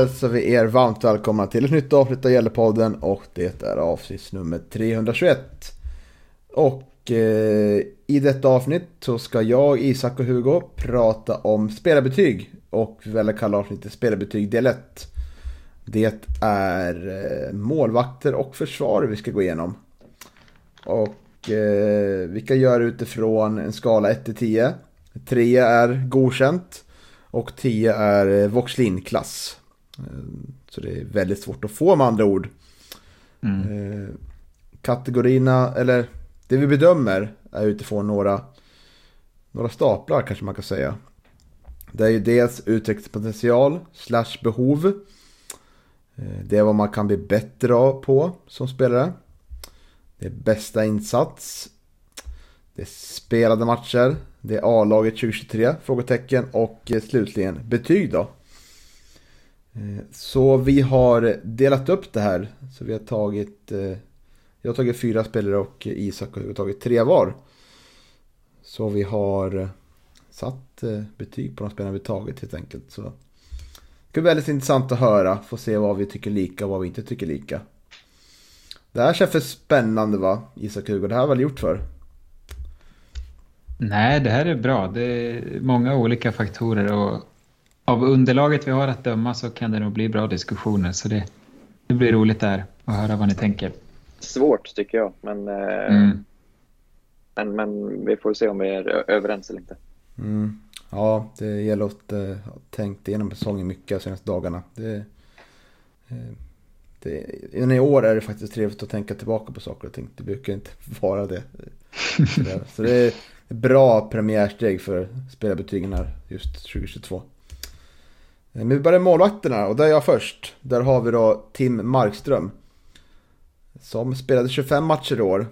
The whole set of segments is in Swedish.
Hälsar vi er varmt välkomna till ett nytt avsnitt av Gällepodden och det är avsnitt nummer 321. Och eh, i detta avsnitt så ska jag, Isak och Hugo prata om spelarbetyg och vi väljer kalla avsnittet spelarbetyg del 1. Det är eh, målvakter och försvar vi ska gå igenom. Och eh, vi kan göra utifrån en skala 1 till 10. 3 är godkänt. Och 10 är eh, Voxlin-klass. Eh, Så det är väldigt svårt att få med andra ord. Eh, Kategorierna, eller det vi bedömer är utifrån några, några staplar kanske man kan säga. Det är ju dels utvecklingspotential slash behov. Eh, Det är vad man kan bli bättre av på som spelare. Det är bästa insats. Det är spelade matcher. Det är A-laget 2023? Frågetecken. Och slutligen betyg då. Eh, så vi har delat upp det här. Så vi har tagit... Eh, jag har tagit fyra spelare och Isak har tagit tre var. Så vi har eh, satt betyg på de spelarna vi tagit helt enkelt. Så det ska bli väldigt intressant att höra. Få se vad vi tycker lika och vad vi inte tycker lika. Det här känns för spännande va, Isak Hugo? Det här har väl gjort för? Nej, det här är bra. Det är många olika faktorer och av underlaget vi har att döma så kan det nog bli bra diskussioner. Så det, det blir roligt där att höra vad ni tänker. Svårt tycker jag, men, eh, Mm. men, men vi får se om vi är överens eller inte. Mm. Ja, det gäller att ha tänkt igenom säsongen mycket de senaste dagarna. Det, eh, det, I år är det faktiskt trevligt att tänka tillbaka på saker och ting. Det brukar inte vara det. Så det är ett bra premiärsteg för spelarbetygen här just 2022. Eh, men vi börjar med målvakterna och där är jag först. Där har vi då Tim Markström. Som spelade 25 matcher i år.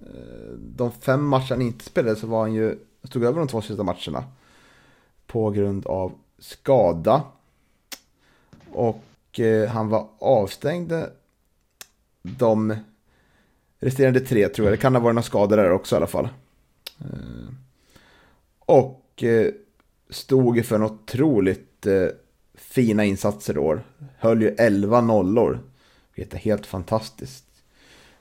Eh, de fem matcher han inte spelade så var han ju, stod över de två sista matcherna. På grund av skada. Och eh, han var avstängd de resterande tre tror jag. Det kan ha varit några skador där också i alla fall. Och stod för en otroligt fina insatser i år. Höll ju 11 nollor. Vilket är helt fantastiskt.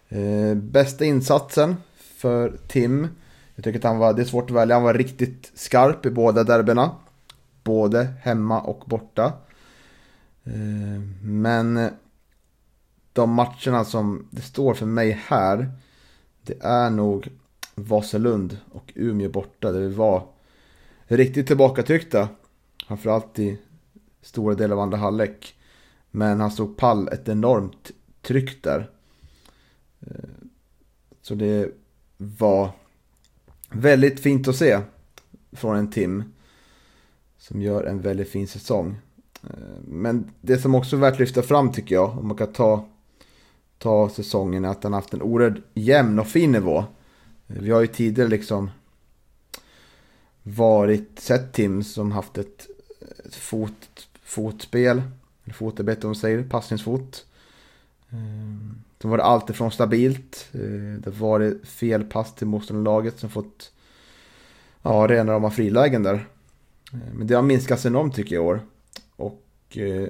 Eh, bästa insatsen för Tim. Jag tycker att han var, det är svårt att välja, han var riktigt skarp i båda derbyna. Både hemma och borta. Eh, men de matcherna som det står för mig här. Det är nog Vasalund och Umeå borta. Där vi var riktigt tillbakatryckta. Framförallt i stora delar av andra halvlek. Men han stod pall ett enormt tryck där. Eh, så det var väldigt fint att se från en Tim. Som gör en väldigt fin säsong. Eh, men det som också är värt att lyfta fram tycker jag, om man kan ta, ta säsongen, är att han haft en oerhört jämn och fin nivå. Eh, vi har ju tidigare liksom varit, sett Tim som haft ett, ett fot, fotspel, eller bättre om man säger, passningsfot. Ehm, Då var det alltifrån stabilt, eh, det var det fel pass till motståndarlaget som fått ja, rena rama frilägen där. Ehm, men det har minskats enormt tycker jag i år. Och eh,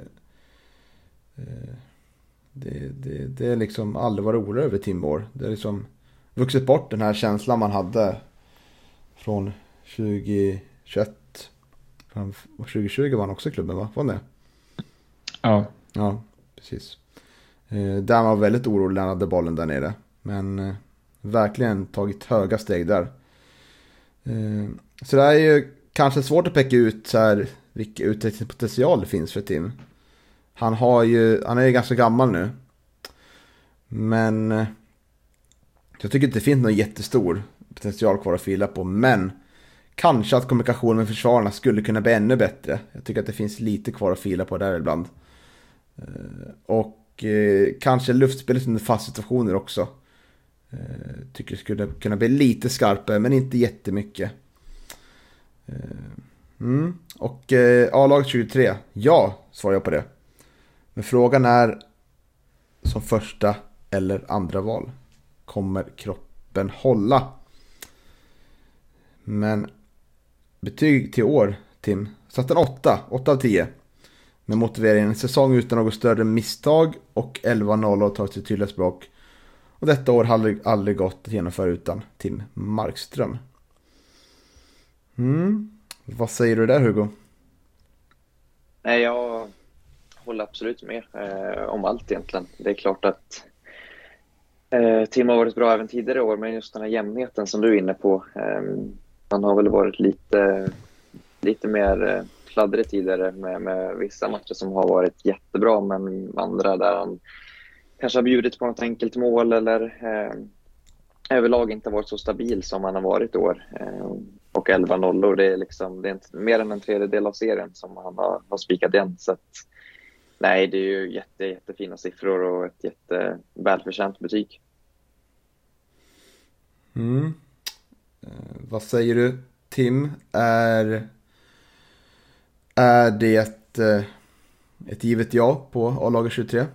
eh det, det, det är liksom aldrig varit oro över Tim. Det har liksom vuxit bort den här känslan man hade från 2021. Från 2020 var han också i klubben va? Var han det? Ja, Ja, precis. Eh, där var väldigt orolig när han hade bollen där nere. Men eh, verkligen tagit höga steg där. Eh, så det är ju kanske svårt att peka ut så här vilken utvecklingspotential det finns för Tim. Han har ju, han är ju ganska gammal nu. Men jag tycker inte det finns någon jättestor potential kvar att fila på. Men kanske att kommunikationen med försvararna skulle kunna bli ännu bättre. Jag tycker att det finns lite kvar att fila på där ibland. Eh, och eh, kanske luftspelet under fast situationer också. Eh, tycker det skulle kunna bli lite skarpare men inte jättemycket. Mm. Och A-laget 23, ja, svarar jag på det. Men frågan är som första eller andra val. Kommer kroppen hålla? Men betyg till år, Tim. Satt en 8, 8 av 10. Med motiveringen en säsong utan något större misstag och 11-0 och tagit sig tydliga språk. Och detta år har aldrig, aldrig gått att genomföra utan Tim Markström. Mm. Vad säger du där Hugo? Nej, jag håller absolut med eh, om allt egentligen. Det är klart att eh, Tim har varit bra även tidigare år, men just den här jämnheten som du är inne på. Eh, han har väl varit lite, lite mer eh, fladdrig tidigare med, med vissa matcher som har varit jättebra, men andra där han kanske har bjudit på något enkelt mål eller eh, överlag inte varit så stabil som han har varit i år. Eh, och 11 nollor, det är, liksom, det är inte mer än en tredjedel av serien som han har, har spikat igen. Så att, nej, det är ju jätte, jättefina siffror och ett jättevälförtjänt betyg. Mm. Eh, vad säger du Tim? Är, är det eh, ett givet ja på A-laget 23?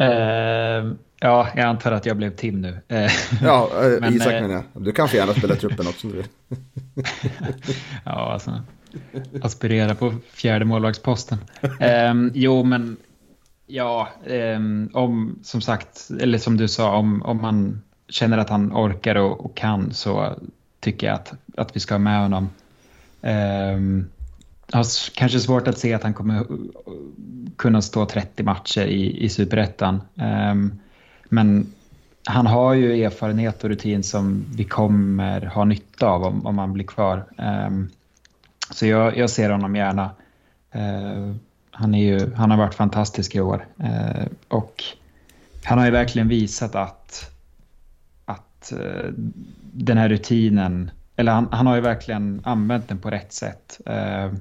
Uh, ja, jag antar att jag blev Tim nu. Ja, men, Isak menar jag. Du kan få gärna spela truppen också om du vill. ja, alltså aspirera på fjärde målvaktsposten. Um, jo, men ja, um, om som sagt, eller som du sa, om, om man känner att han orkar och, och kan så tycker jag att, att vi ska ha med honom. Um, har kanske svårt att se att han kommer eh, kunna stå 30 matcher i, i superettan. Um, men han har ju erfarenhet och rutin som vi kommer ha nytta av om, om han blir kvar. Um, så jag, jag, ser honom gärna. Uh, han, är ju, han har varit fantastisk i år. Uh, och han har ju verkligen visat att att eh, den här rutinen, eller han, han, har ju verkligen använt den på rätt sätt. Eh,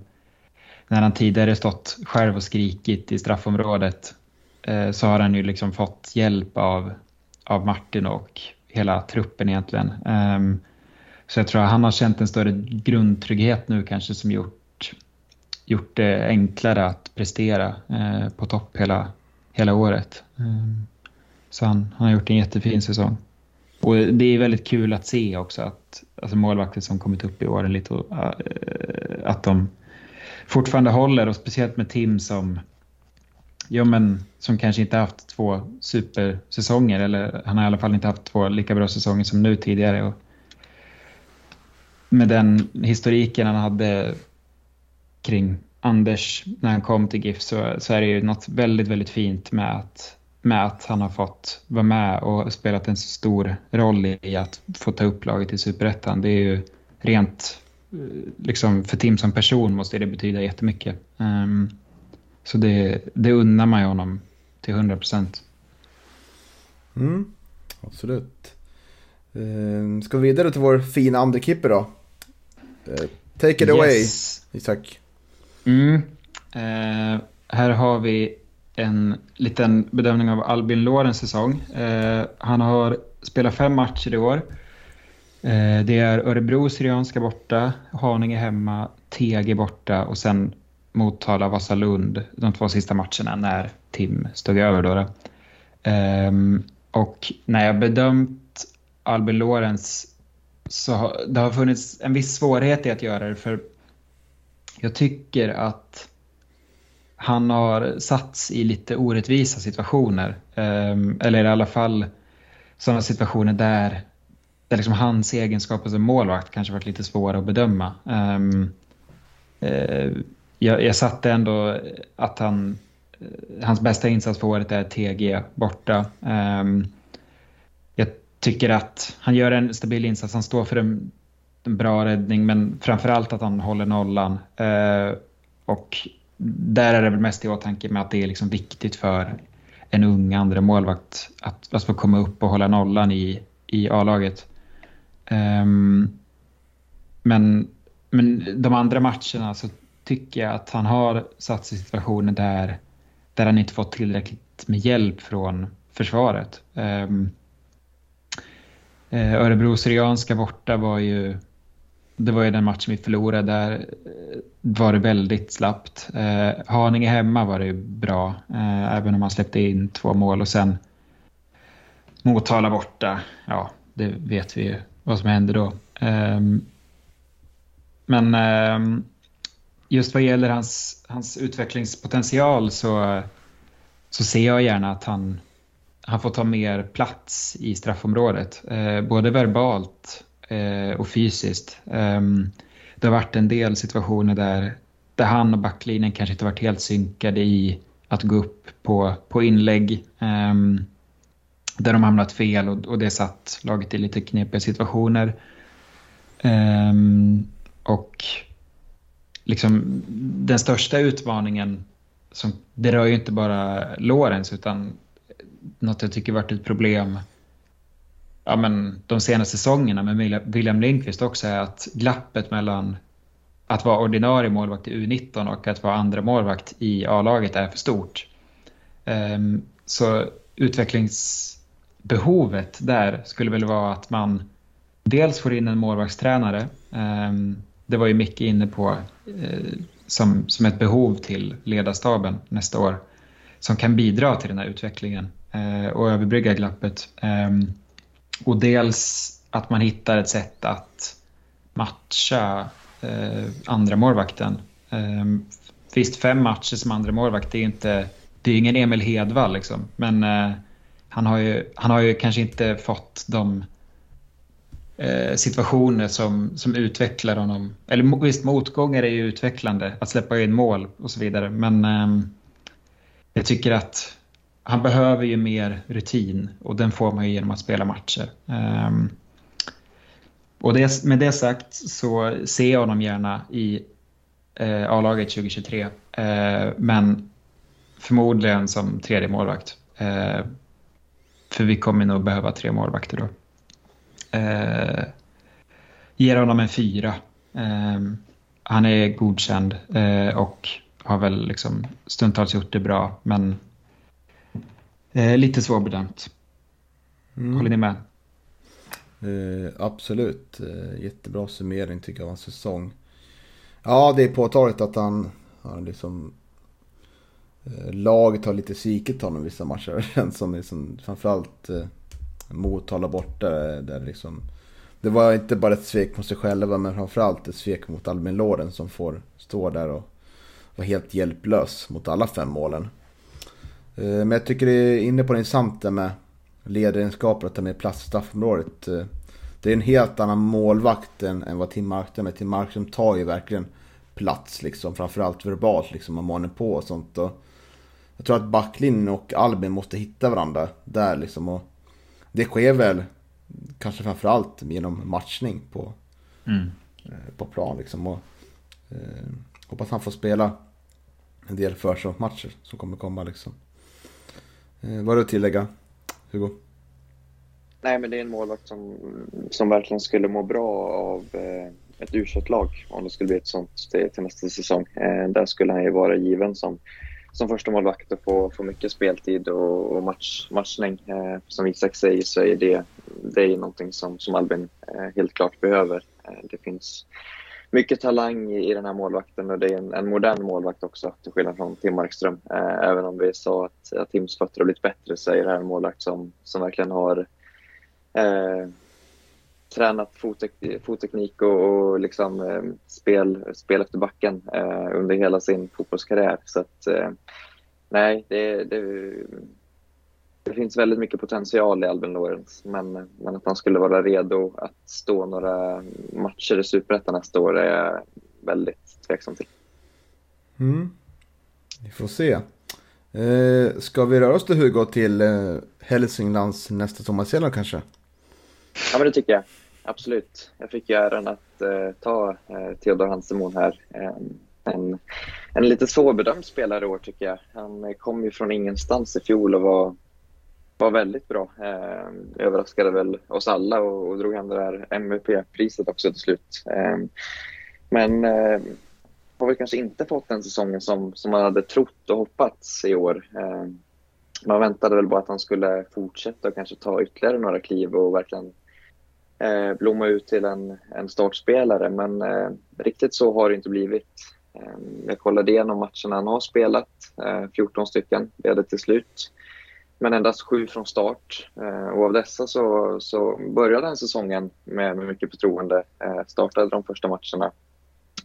när han tidigare stått själv och skrikit i straffområdet eh, så har han ju liksom fått hjälp av, av Martin och hela truppen egentligen. Ehm, så jag tror att han har känt en större grundtrygghet nu kanske som gjort, gjort det enklare att prestera eh, på topp hela, hela året. Ehm, så han, han har gjort en jättefin säsong. Och det är väldigt kul att se också att alltså målvakter som kommit upp i åren lite, äh, att de fortfarande håller och speciellt med Tim som Ja, men som kanske inte haft två supersäsonger eller han har i alla fall inte haft två lika bra säsonger som nu tidigare. Och med den historiken han hade kring Anders när han kom till GIF så, så är det ju något väldigt, väldigt fint med att med att han har fått vara med och spelat en så stor roll i att få ta upp laget i Superettan. Det är ju rent, eh, liksom för Tim som person måste det betyda jättemycket. Um, så det, det unnar man ju honom till 100 procent. Mm, absolut. Uh, ska vi vidare till vår fina andekipper då? Uh, take it yes. away, Isak. Mm. Uh, här har vi en liten bedömning av Albin Lorens säsong. Eh, han har spelat fem matcher i år. Eh, det är Örebro Syrianska borta, Haninge hemma, TG borta och sen Motala, Vasalund de två sista matcherna när Tim stod över. Då, då. Eh, och när jag bedömt Albin Lorens så har det har funnits en viss svårighet i att göra det för jag tycker att han har satts i lite orättvisa situationer. Ehm, eller i alla fall sådana situationer där, där liksom hans egenskaper som målvakt kanske varit lite svåra att bedöma. Ehm, eh, jag, jag satte ändå att han, eh, hans bästa insats för året är TG borta. Ehm, jag tycker att han gör en stabil insats, han står för en, en bra räddning men framförallt att han håller nollan. Eh, och där är det väl mest i åtanke med att det är liksom viktigt för en ung andra målvakt att, att få komma upp och hålla nollan i, i A-laget. Um, men, men de andra matcherna så tycker jag att han har satt sig i situationer där, där han inte fått tillräckligt med hjälp från försvaret. Um, Örebro Syrianska borta var ju det var ju den matchen vi förlorade. Där eh, var det väldigt slappt. Eh, Haninge hemma var det ju bra, eh, även om man släppte in två mål. Och sen Motala borta, ja, det vet vi ju vad som hände då. Eh, men eh, just vad gäller hans, hans utvecklingspotential så, så ser jag gärna att han, han får ta mer plats i straffområdet. Eh, både verbalt Eh, och fysiskt. Um, det har varit en del situationer där, där han och backlinjen kanske inte varit helt synkade i att gå upp på, på inlägg. Um, där de hamnat fel och, och det satt laget i lite knepiga situationer. Um, och liksom den största utmaningen, som, det rör ju inte bara Lorenz utan något jag tycker varit ett problem ja, men, de senaste säsongerna med William Lindqvist också är att glappet mellan att vara ordinarie målvakt i U19 och att vara andra målvakt i A-laget är för stort. Um, så utvecklingsbehovet där skulle väl vara att man dels får in en målvaktstränare. Um, det var ju Micke inne på uh, som, som ett behov till ledarstaben nästa år som kan bidra till den här utvecklingen uh, och överbrygga glappet. Ehm, och dels att man hittar ett sätt att matcha eh, andra målvakten. Eh, visst, fem matcher som andra målvakt, det är inte det är ingen Emil Hedvall liksom. Men eh, han, har ju, han har ju kanske inte fått de eh, situationer som, som utvecklar honom. Eller visst, motgångar är ju utvecklande, att släppa in mål och så vidare. Men ehm, jag tycker att han behöver ju mer rutin och den får man ju genom att spela matcher. Um, och det, med det sagt så ser jag honom gärna i uh, A-laget 2023. Uh, eh, men förmodligen som tredje målvakt. Uh, för vi kommer nog behöva tre målvakter då. Uh, ger honom en fyra. Uh, han är godkänd och har väl liksom stundtals gjort det bra. Men Eh, lite svårbedömt. Mm. Håller ni med? Eh, absolut. Eh, jättebra summering tycker jag av hans säsong. Ja, det är påtagligt att han har liksom... Eh, laget har lite svikit honom vissa matcher. Som liksom, framförallt eh, Motala borta. Där liksom, det var inte bara ett svek mot sig själva men framförallt ett svek mot Albin Loren som får stå där och vara helt hjälplös mot alla fem målen. Eh, men jag tycker det är inne på det intressant med ledaregenskaper att ta med plats i straffområdet. Eh, det är en helt annan målvakt än, än vad Tim Markström är. Tim Markström tar ju verkligen plats liksom, framförallt verbalt liksom, och maner på och sånt. Och jag tror att backlinjen och Albin måste hitta varandra där liksom. Och det sker väl kanske framförallt genom matchning på, mm. Eh, på plan liksom. Och, eh, hoppas han får spela en del försäsongsmatcher som kommer komma liksom. Eh, vad har du att tillägga, Hugo? Nej, men det är en målvakt som, som verkligen skulle må bra av eh, ett u lag om det skulle bli ett sånt till, till nästa säsong. Eh, där skulle han ju vara given som, som första målvakt och få, få mycket speltid och, och match, matchning. Eh, som Isak säger så är det, det är någonting som, som Albin eh, helt klart behöver. Eh, det finns mycket talang i, den här målvakten och det är en, en modern målvakt också till skillnad från Tim Markström. Eh, även om vi sa att, att Tims fötter har blivit bättre så är det här en målvakt som, som verkligen har eh, tränat fottek fotteknik och, och liksom, eh, spel, spel efter backen eh, under hela sin fotbollskarriär. Så att, eh, nej, det, det, det finns väldigt mycket potential i Albin Lorenz, men, men att han skulle vara redo att stå några matcher i Superettan nästa år är jag väldigt tveksam till. Mm. Vi får se. Eh, ska vi röra oss till Hugo till eh, Hälsinglands nästa sommarserie kanske? Ja, men det tycker jag. Absolut. Jag fick ju äran att eh, ta eh, Theodor Hansemon här. Eh, en, en lite svårbedömd spelare i år tycker jag. Han kom ju från ingenstans i fjol och var, var väldigt bra. Eh, överraskade väl oss alla och, och drog hem det där MVP-priset också till slut. Eh, men eh, har väl kanske inte fått den säsongen som, som man hade trott och hoppats i år. Eh, man väntade väl bara att han skulle fortsätta och kanske ta ytterligare några kliv och verkligen eh, blomma ut till en, en startspelare. Men eh, riktigt så har det inte blivit. Eh, jag kollade igenom matcherna han har spelat, eh, 14 stycken blev det till slut. Men endast sju från start. Eh, och av dessa så, så började den säsongen med, med mycket förtroende. Eh, startade de första matcherna.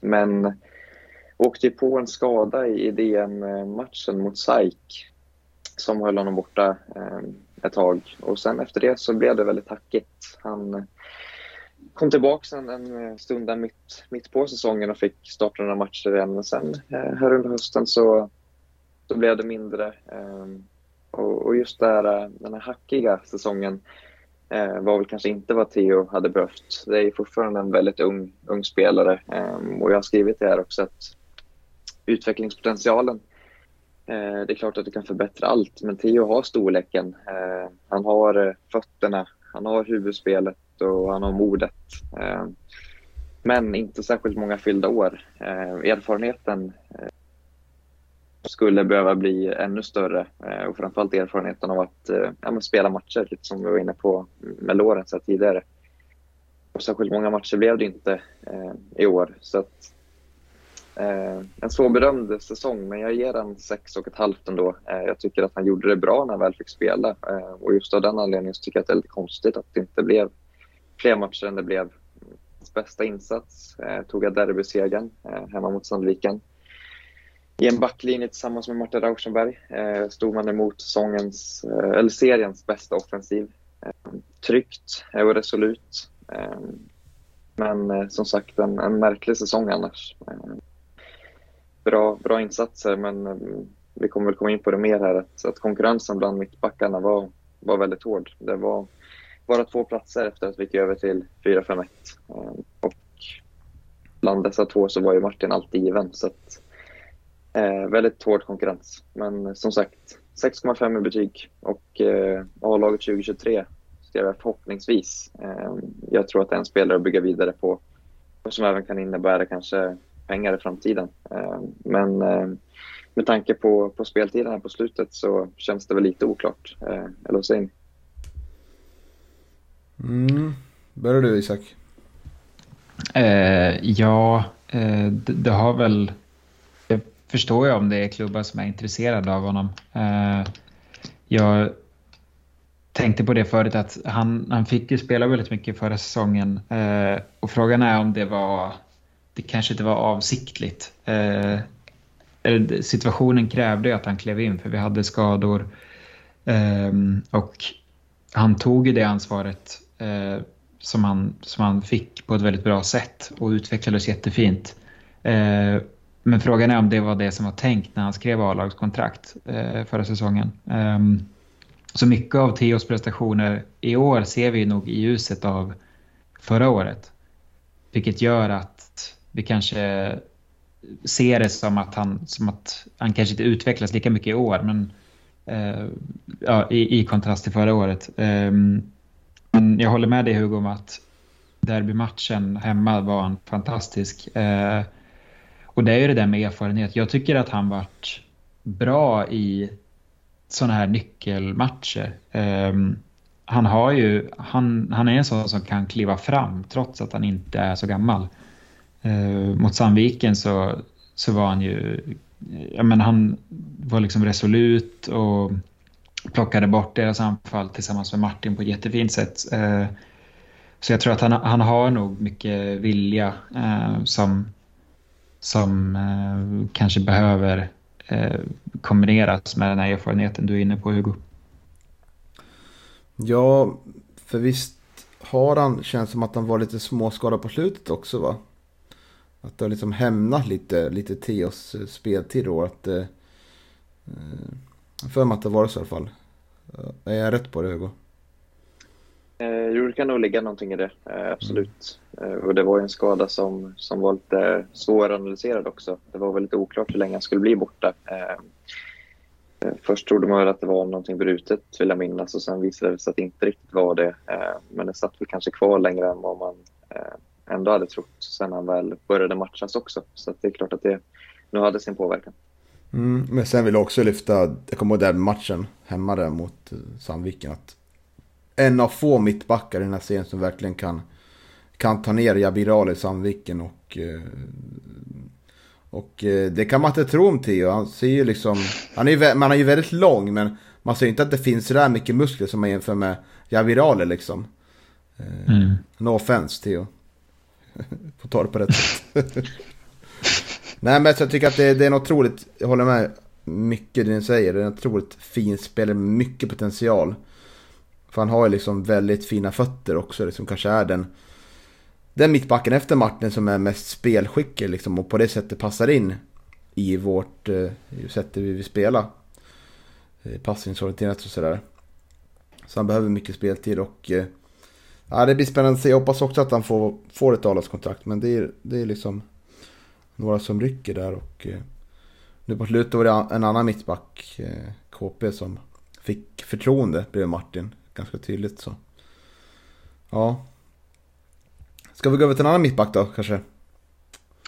Men åkte på en skada i DM-matchen mot SAIK som höll honom borta eh, ett tag. Och sen efter det så blev det väldigt hackigt. Han kom tillbaka en, en stund där mitt, mitt på säsongen och fick starta några matcher igen. Men sen här under hösten så, så blev det mindre. Och, och, just här, eh, den här hackiga säsongen eh, var väl kanske inte vad Theo hade behövt. Det är fortfarande en väldigt ung, ung spelare eh, och jag har skrivit det här också att utvecklingspotentialen eh, det är klart att du kan förbättra allt, men Theo har storleken. Eh, han har fötterna, han har huvudspelet och han har modet. Men inte särskilt många fyllda år. Erfarenheten skulle behöva bli ännu större eh, och framförallt erfarenheten av att eh, ja, spela matcher, lite som vi var inne på med Lorentz tidigare. Och särskilt många matcher blev det inte eh, i år. Så att Eh, en svårbedömd säsong, men jag ger den sex och ett halvt ändå. Eh, jag tycker att han gjorde det bra när han väl fick spela eh, och just av den anledningen tycker jag att det är lite konstigt att det inte blev fler matcher än det blev. Hans bästa insats eh, tog jag derbysegern eh, hemma mot Sandviken. I en backlinje tillsammans med Martin Rauschenberg eh, stod man emot sångens, eh, eller seriens bästa offensiv. Eh, tryggt och resolut. Eh, men eh, som sagt en, en märklig säsong annars eh, bra, bra insatser men eh, vi kommer väl komma in på det mer här att, att konkurrensen bland mittbackarna var, var väldigt hård. Det var bara två platser efter att vi gick över till 4-5-1 och bland dessa två så var ju Martin alltid given så att, eh, väldigt hård konkurrens. Men som sagt 6,5 i betyg och eh, A-laget 2023 skrev jag förhoppningsvis. Eh, jag tror att det är en spelare att bygga vidare på och som även kan innebära kanske pengar i framtiden. Eh, men eh, med tanke på, på speltiden här på slutet så känns det väl lite oklart. Eh, eller vad säger ni? Mm. Börjar du Isak? Eh, ja, eh, det, det, har väl... Förstår jag om det är klubbar som är intresserade av honom. Eh, jag tänkte på det förut att han, han fick ju spela väldigt mycket förra säsongen eh, och frågan är om det var det kanske inte var avsiktligt. Eh, situationen krävde att han klev in för vi hade skador. Och han tog ju det ansvaret som, han, som han fick på ett väldigt bra sätt och utvecklades jättefint. Eh, men frågan är om det var det som var tänkt när han skrev A-lagskontrakt eh, förra säsongen. Um, så mycket av Theos prestationer i år ser vi nog i ljuset av förra året. Vilket gör att vi kanske ser det som att han, som att han kanske inte utvecklas lika mycket i år, men eh, ja, i, i, kontrast till förra året. Um, men jag håller med dig Hugo om att derbymatchen hemma var en fantastisk. Eh, och det är ju det där med erfarenhet. Jag tycker att han varit bra i sådana här nyckelmatcher. Um, han, har ju, han, han är en sån som kan kliva fram trots att han inte är så gammal. Uh, mot Sandviken så, så var han ju, ja men han var liksom resolut och plockade bort deras anfall tillsammans med Martin på ett jättefint sätt. Uh, så jag tror att han, han har nog mycket vilja uh, som, som eh, kanske behöver eh, kombineras med den här erfarenheten du är inne på Hugo. Ja, för visst har han, känns som att han var lite småskadad på slutet också va? Att det har liksom hämnat lite, lite Teos eh, speltid då. Att, eh, eh för mig att det var så i alla fall. Eh, är jag rätt på det Hugo? Jo, det kan nog ligga någonting i det, eh, absolut. Eh, och det var ju en skada som, som var lite svåranalyserad också. Det var väldigt oklart hur länge han skulle bli borta. Eh, först trodde man väl att det var någonting brutet, vill jag minnas, och sen visade det sig att det inte riktigt var det. Men det satt väl kanske kvar längre än vad man ändå hade trott sen han väl började matchas också. Så det är klart att det nu hade sin påverkan. Mm, men sen vill jag också lyfta, jag kommer ihåg den matchen hemma där mot Sandviken. Att en av få mittbackar i den här serien som verkligen kan, kan ta ner Jabir i Sandviken. Och, eh, och eh, det kan man inte tro om Theo. Han ser ju liksom, han är, man är ju väldigt lång men man ser inte att det finns så där mycket muskler som man jämför med Jabir liksom. Eh, mm. No offense Theo. Får ta det på rätt sätt. Nej men jag tycker att det, det är en otroligt, jag håller med mycket det ni säger. Det är en otroligt fin spelare med mycket potential. För han har ju liksom väldigt fina fötter också, liksom kanske är den, den mittbacken efter Martin som är mest spelskicklig liksom och på det sättet passar in i vårt eh, sätt vi vill spela. Eh, passningsorienterat och sådär. Så han behöver mycket speltid och eh, ja, det blir spännande att se. Jag hoppas också att han får, får ett avlagskontrakt men det är, det är liksom några som rycker där och eh, nu på slutet var det en annan mittback, eh, KP, som fick förtroende bredvid Martin ganska tydligt så. Ja. Ska vi gå över till en annan mittback då kanske?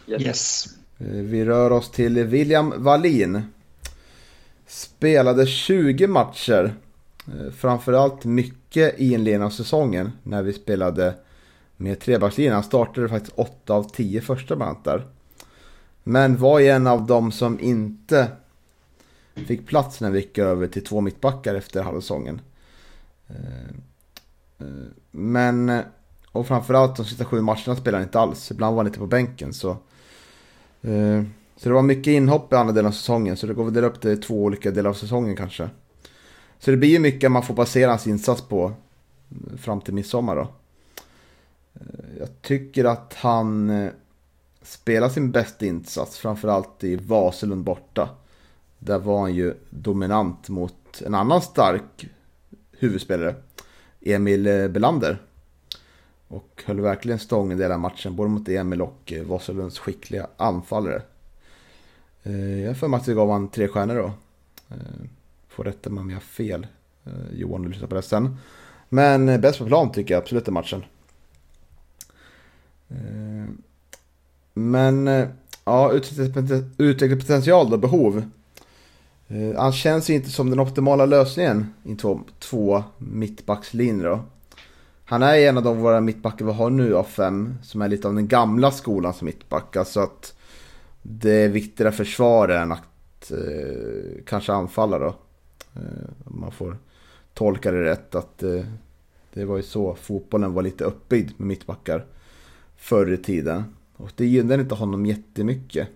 Yes. Eh, vi rör oss till William Wallin. Spelade 20 matcher. Eh, framförallt mycket i inledningen av säsongen när vi spelade med trebackslinjen. Han startade faktiskt 8 av 10 första bland där. Men var ju en av dem som inte fick plats när vi gick över till två mittbackar efter halvsäsongen. Eh, men, eh, och framförallt de sista sju matcherna spelade han inte alls. Ibland var han inte på bänken. Så, eh, så det var mycket inhopp i andra delen av säsongen. Så det går väl dela upp det i två olika delar av säsongen kanske. Så det blir ju mycket man får basera hans insats på fram till midsommar då. Jag tycker att han spelar sin bästa insats, framförallt i Vaselund borta. Där var han ju dominant mot en annan stark huvudspelare, Emil eh, Belander. Och höll verkligen stången i hela matchen, både mot Emil och eh, Vasalunds skickliga anfallare. Eh, jag jag för mig att vi gav han tre stjärnor då. Får rätta mig om jag har fel. Johan, du lyssnar på det sen. Men bäst på plan tycker jag absolut i matchen. Men ja, utvecklingspotential då, behov. Eh, han känns ju inte som den optimala lösningen i två, två mittbackslinjer Han är en av de våra mittbackar vi har nu av fem som är lite av den gamla skolan som mittback. Alltså att det är viktigare försvara än att eh, kanske anfalla då. Eh, om man får tolka det rätt att eh, det var ju så fotbollen var lite uppbyggd med mittbackar förr i tiden. Och det gynnade inte honom jättemycket.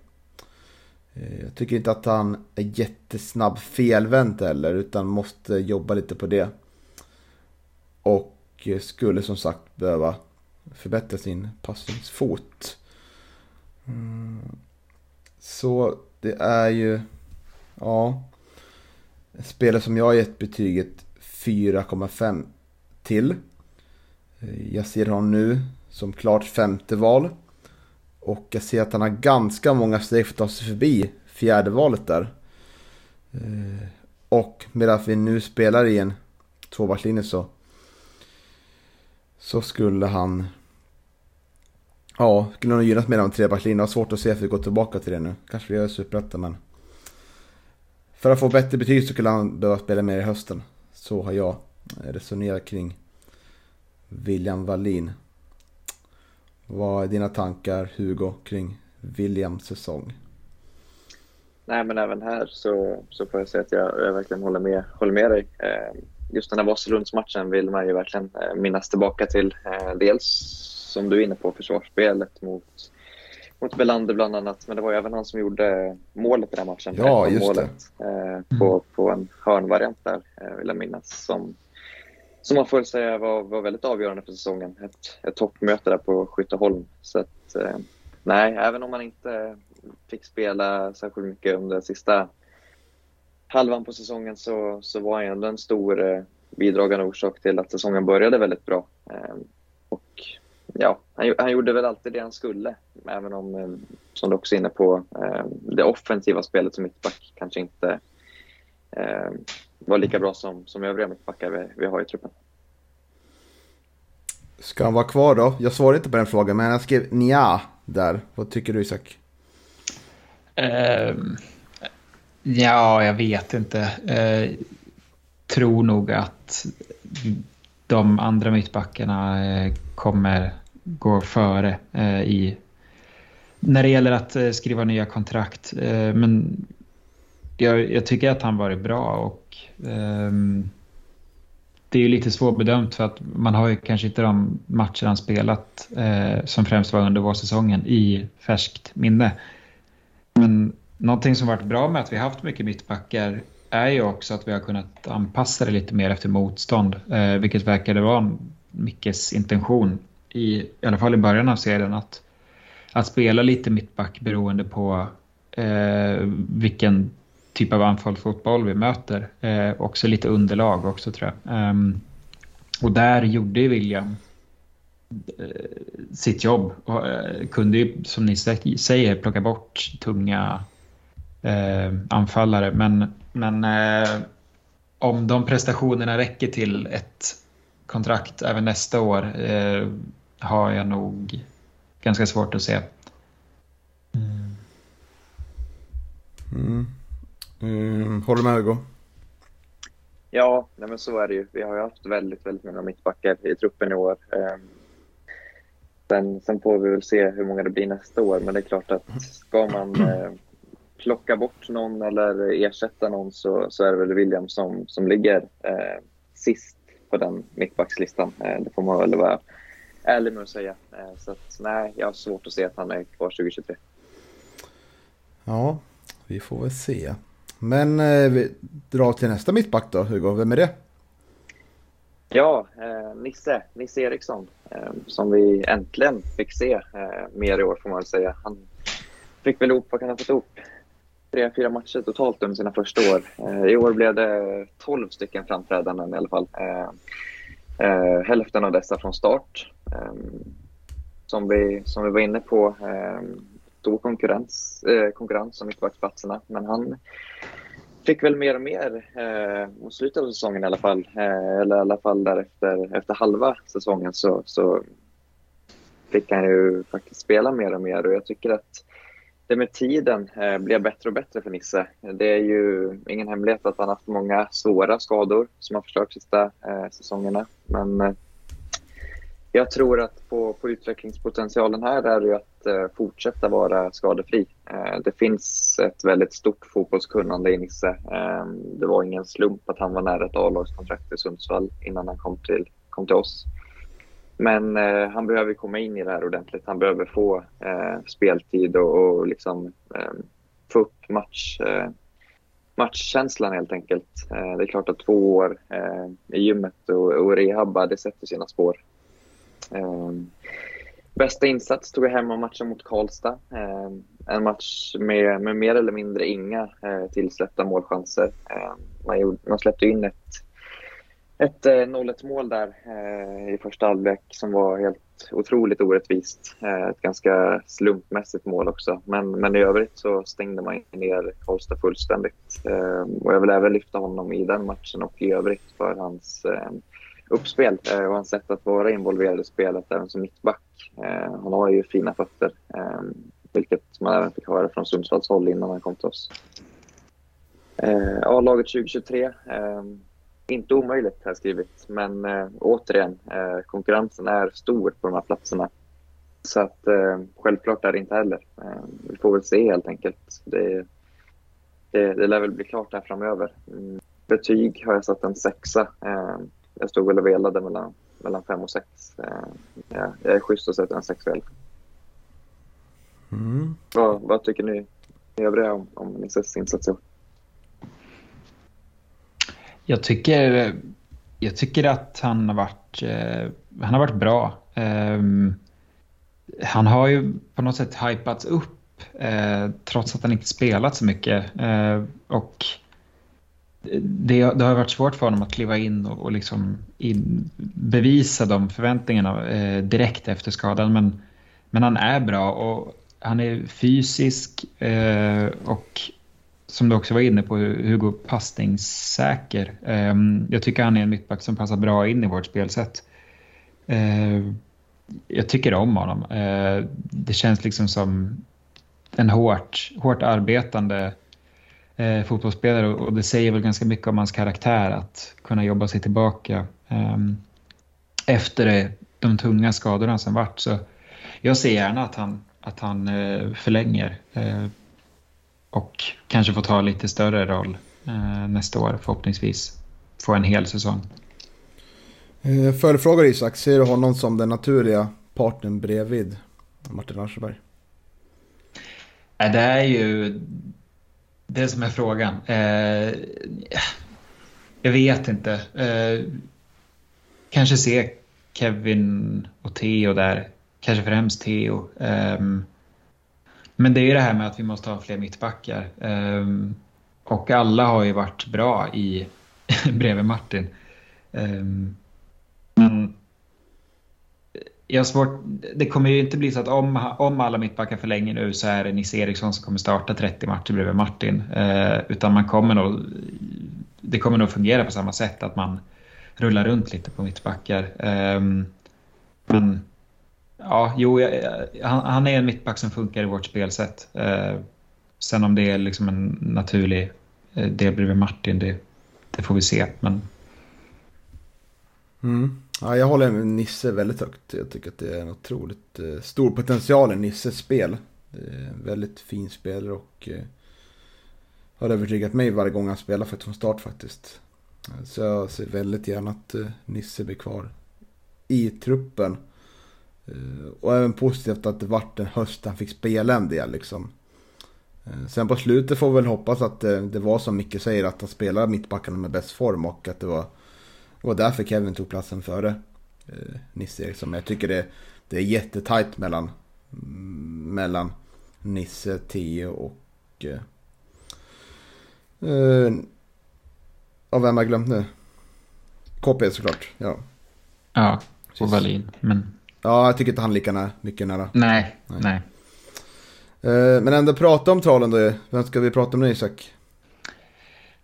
Eh, jag tycker inte att han är jättesnabb felvänt heller utan måste jobba lite på det. Och eh, skulle som sagt behöva förbättra sin passningsfot. Mm. Så det är ju, ja, en spelare som jag har gett betyget 4,5 till. Eh, jag ser honom nu som klart femte val. Och jag ser att han har ganska många steg för att ta sig förbi fjärde valet där. Eh, och med att vi nu spelar i en tvåbackslinje så så skulle han Ja, skulle nog gynnas mer av en trebackslinje. Jag har svårt att se att vi går tillbaka till det nu. Kanske vi gör superettan men För att få bättre betyg så skulle han behöva spela mer i hösten. Så har jag resonerat kring William Wallin. Vad är dina tankar Hugo kring Williams säsong? Nej, men även här så, så får jag säga att jag, jag verkligen håller med, håller med dig. Eh, just den här Vasalundsmatchen vill man ju verkligen eh, minnas tillbaka till. Eh, dels som du är inne på, försvarsspelet mot, mot Belander bland annat. Men det var ju även han som gjorde målet i den matchen. Ja, just målet, det. På, på en hörnvariant där, vill jag minnas. Som, som man får säga var, var väldigt avgörande för säsongen. Ett, ett toppmöte där på Skytteholm. Så att, eh, nej, även om man inte fick spela särskilt mycket under sista halvan på säsongen så, så var han ändå en stor eh, bidragande orsak till att säsongen började väldigt bra. Eh, och ja, han, han, gjorde väl alltid det han skulle, även om, eh, som du också är inne på, eh, det offensiva spelet som mittback kanske inte eh, eh, var lika bra som, som övriga mittbackar vi, vi har i truppen. Ska han vara kvar då? Jag svarade inte på den frågan, men jag skrev nja där. Vad tycker du Isak? Uh, ja, jag vet inte. Uh, tror nog att de andra mittbackarna uh, kommer gå före uh, i när det gäller att skriva nya kontrakt. men jag, jag, tycker att han varit bra och Ehm, det är ju lite svårbedömt för att man har ju kanske inte de matcher han spelat eh, som främst var under vårsäsongen i färskt minne. Men någonting som varit bra med att vi haft mycket mittbackar är ju också att vi har kunnat anpassa det lite mer efter motstånd, eh, vilket verkade vara Mickes intention i, i alla fall i början av serien att, att spela lite mittback beroende på eh, vilken typ av anfallsfotboll vi möter. Eh, också lite underlag också tror jag. Um, och där gjorde William eh, sitt jobb och eh, kunde ju som ni säger plocka bort tunga eh, anfallare. Men, men eh, om de prestationerna räcker till ett kontrakt även nästa år eh, har jag nog ganska svårt att se. Mm. Mm. Håller du med Hugo? Ja, nej men så är det ju. Vi har ju haft väldigt, väldigt många mittbackar i truppen i år. Um, sen, sen får vi väl se hur många det blir nästa år, men det är klart att ska man uh, plocka bort någon eller ersätta någon så, så är det väl William som, som ligger uh, sist på den mittbackslistan. Uh, det får man väl vara ärlig med att säga. så att, nej, jag har svårt att se att han är kvar 2023. Ja, vi får väl se. Men eh, vi drar till nästa mittback då, Hugo. Vem är det? Ja, eh, Nisse, Nisse Eriksson, eh, som vi äntligen fick se eh, mer i år får man väl säga. Han fick väl ihop, vad kan han ha fått ihop? Tre, fyra matcher totalt under sina första år. Eh, I år blev det tolv stycken framträdanden i alla fall. Eh, eh, hälften av dessa från start. Eh, som, vi, som vi var inne på eh, stor konkurrens, eh, konkurrens om mittbacksplatserna. Men han fick väl mer och mer eh, mot slutet av säsongen i alla fall. Eh, eller i alla fall därefter, efter halva säsongen så, så fick han ju faktiskt spela mer och mer och jag tycker att det med tiden eh, blev bättre och bättre för Nisse. Det är ju ingen hemlighet att han haft många svåra skador som har förstört sista eh, säsongerna. Men eh, jag tror att på, på utvecklingspotentialen här är det att Eh, fortsätta vara skadefri. Eh, det finns ett väldigt stort fotbollskunnande i Nisse. Eh, det var ingen slump att han var nära ett A-lagskontrakt i Sundsvall innan han kom till, kom till oss. Men han behöver komma in i det här ordentligt. Han behöver få speltid och, och liksom, få upp match, matchkänslan helt enkelt. det är klart att två år i gymmet och, och rehabba, det sätter sina spår. Bästa insats tog jag hemma matchen mot Karlstad. Ehm, en match med, med mer eller mindre inga eh, tillsläppta målchanser. Ehm, man, gjorde, man släppte in ett, ett eh, 0-1 mål där eh, i första halvlek som var helt otroligt orättvist. Ett ganska slumpmässigt mål också. Men, men i övrigt så stängde man ner Karlstad fullständigt. Ehm, och jag vill även lyfta honom i den matchen och i övrigt för hans uppspel eh, och hans sätt att vara involverad i spelet även som mittback. Eh, han har ju fina fötter, eh, vilket man även fick höra från Sundsvalls håll innan han kom till oss. A-laget 2023, inte omöjligt har jag skrivit, men återigen, konkurrensen är stor på de här platserna. Så att självklart är det inte heller. vi får väl se helt enkelt. Det, det, det lär väl bli klart här framöver. Mm, betyg har jag satt en sexa jag stod väl och velade mellan, mellan fem och sex. Eh, ja, jag är schysst att sätta en sex väl. Mm. Vad, vad tycker ni övriga om, om Nisses insatser? Jag tycker, jag tycker att han har varit, eh, han har varit bra. Eh, han har ju på något sätt hypats upp eh, trots att han inte spelat så mycket. Eh, och det, det, har varit svårt för honom att kliva in och, och liksom in, bevisa de förväntningarna eh, direkt efter skadan. Men, men han är bra och han är fysisk eh, och som du också var inne på, Hugo passningssäker. Eh, jag tycker han är en mittback som passar bra in i vårt spelsätt. Eh, jag tycker om honom. Eh, det känns liksom som en hårt, hårt arbetande eh, fotbollsspelare och det säger väl ganska mycket om hans karaktär att kunna jobba sig tillbaka eh, efter de tunga skadorna som varit. Så jag ser gärna att han, att han eh, förlänger eh, och kanske får ta lite större roll eh, nästa år förhoppningsvis. Få en hel säsong. Eh, Följdfråga Isak, ser du honom som den naturliga partnern bredvid Martin Ascheberg? Det är ju det som är frågan. Eh, jag vet inte. Eh, kanske se Kevin och Theo där. Kanske främst Theo. Eh, men det är ju det här med att vi måste ha fler mittbackar. Eh, och alla har ju varit bra i bredvid Martin. Eh, men jag svårt, det kommer ju inte bli så att om, om alla mittbackar förlänger nu så är det Nisse Eriksson som kommer starta 30 matcher bredvid Martin. Eh, utan man kommer nog, det kommer nog fungera på samma sätt att man rullar runt lite på mittbackar. Eh, men ja, jo, jag, han, han, är en mittback som funkar i vårt spelsätt. Eh, sen om det är liksom en naturlig eh, del bredvid Martin, det, det får vi se. Men... Mm. Ja, jag håller med Nisse väldigt högt. Jag tycker att det är en otroligt eh, stor potential i Nisses spel. Det är en väldigt fin spelare och eh, har övertygat mig varje gång han spelar för från start faktiskt. Så jag ser väldigt gärna att eh, Nisse blir kvar i truppen. Eh, och även positivt att det vart en höst han fick spela en del liksom. Eh, sen på slutet får vi väl hoppas att eh, det var som Micke säger att han spelar mittbackarna med bäst form och att det var det var därför Kevin tog platsen före eh, Nisse Eriksson. Men jag tycker det, det är jättetajt mellan, mellan Nisse, Theo och... Eh, eh, vem har jag glömt nu? KP såklart, ja. Ja, och Wallin. Men... Ja, jag tycker inte han är lika mycket nära. Nej, nej. nej. Eh, men ändå prata om tralen då. Vem ska vi prata om nu Isak?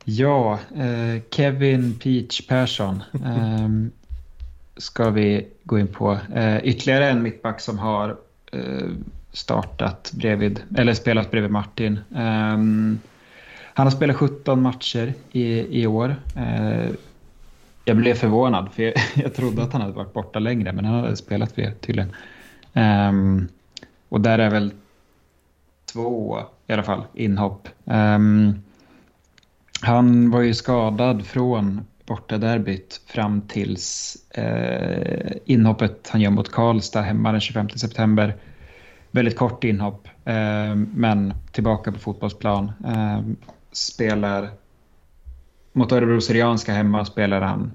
Ja, eh, Kevin Peach Persson eh, ska vi gå in på. Eh, ytterligare en mittback som har eh, startat bredvid, eller spelat bredvid Martin. Ehm, han har spelat 17 matcher i, i år. Eh, jag blev förvånad för jag, jag, trodde att han hade varit borta längre men han hade spelat fler tydligen. Ehm, och där är väl två i alla fall inhopp. Um, han var ju skadad från bortaderbyt fram tills eh, inhoppet han gör mot Karlstad hemma den 25 september. Väldigt kort inhopp, eh, men tillbaka på fotbollsplan. Eh, spelar mot Örebro Syrianska hemma spelar han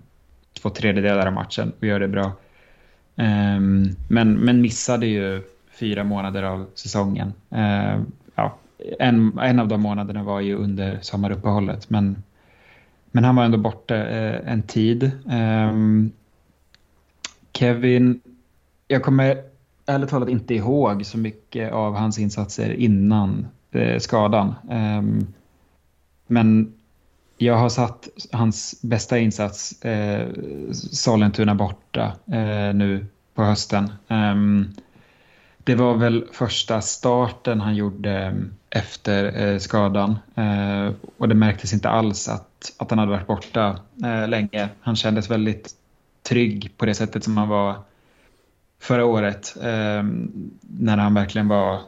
två tredjedelar av matchen och gör det bra. Eh, men, men missade ju fyra månader av säsongen. Eh, en, en av de månaderna var ju under sommaruppehållet. Men, men han var ändå borta eh, en tid. Um, Kevin, jag kommer ärligt talat inte ihåg så mycket av hans insatser innan eh, skadan. Um, men jag har satt hans bästa insats, eh, Sollentuna borta, eh, nu på hösten. Um, det var väl första starten han gjorde mm, efter eh, skadan. Eh, och det märktes inte alls att, att han hade varit borta eh, länge. Han kändes väldigt trygg på det sättet som han var förra året. Eh, när han verkligen var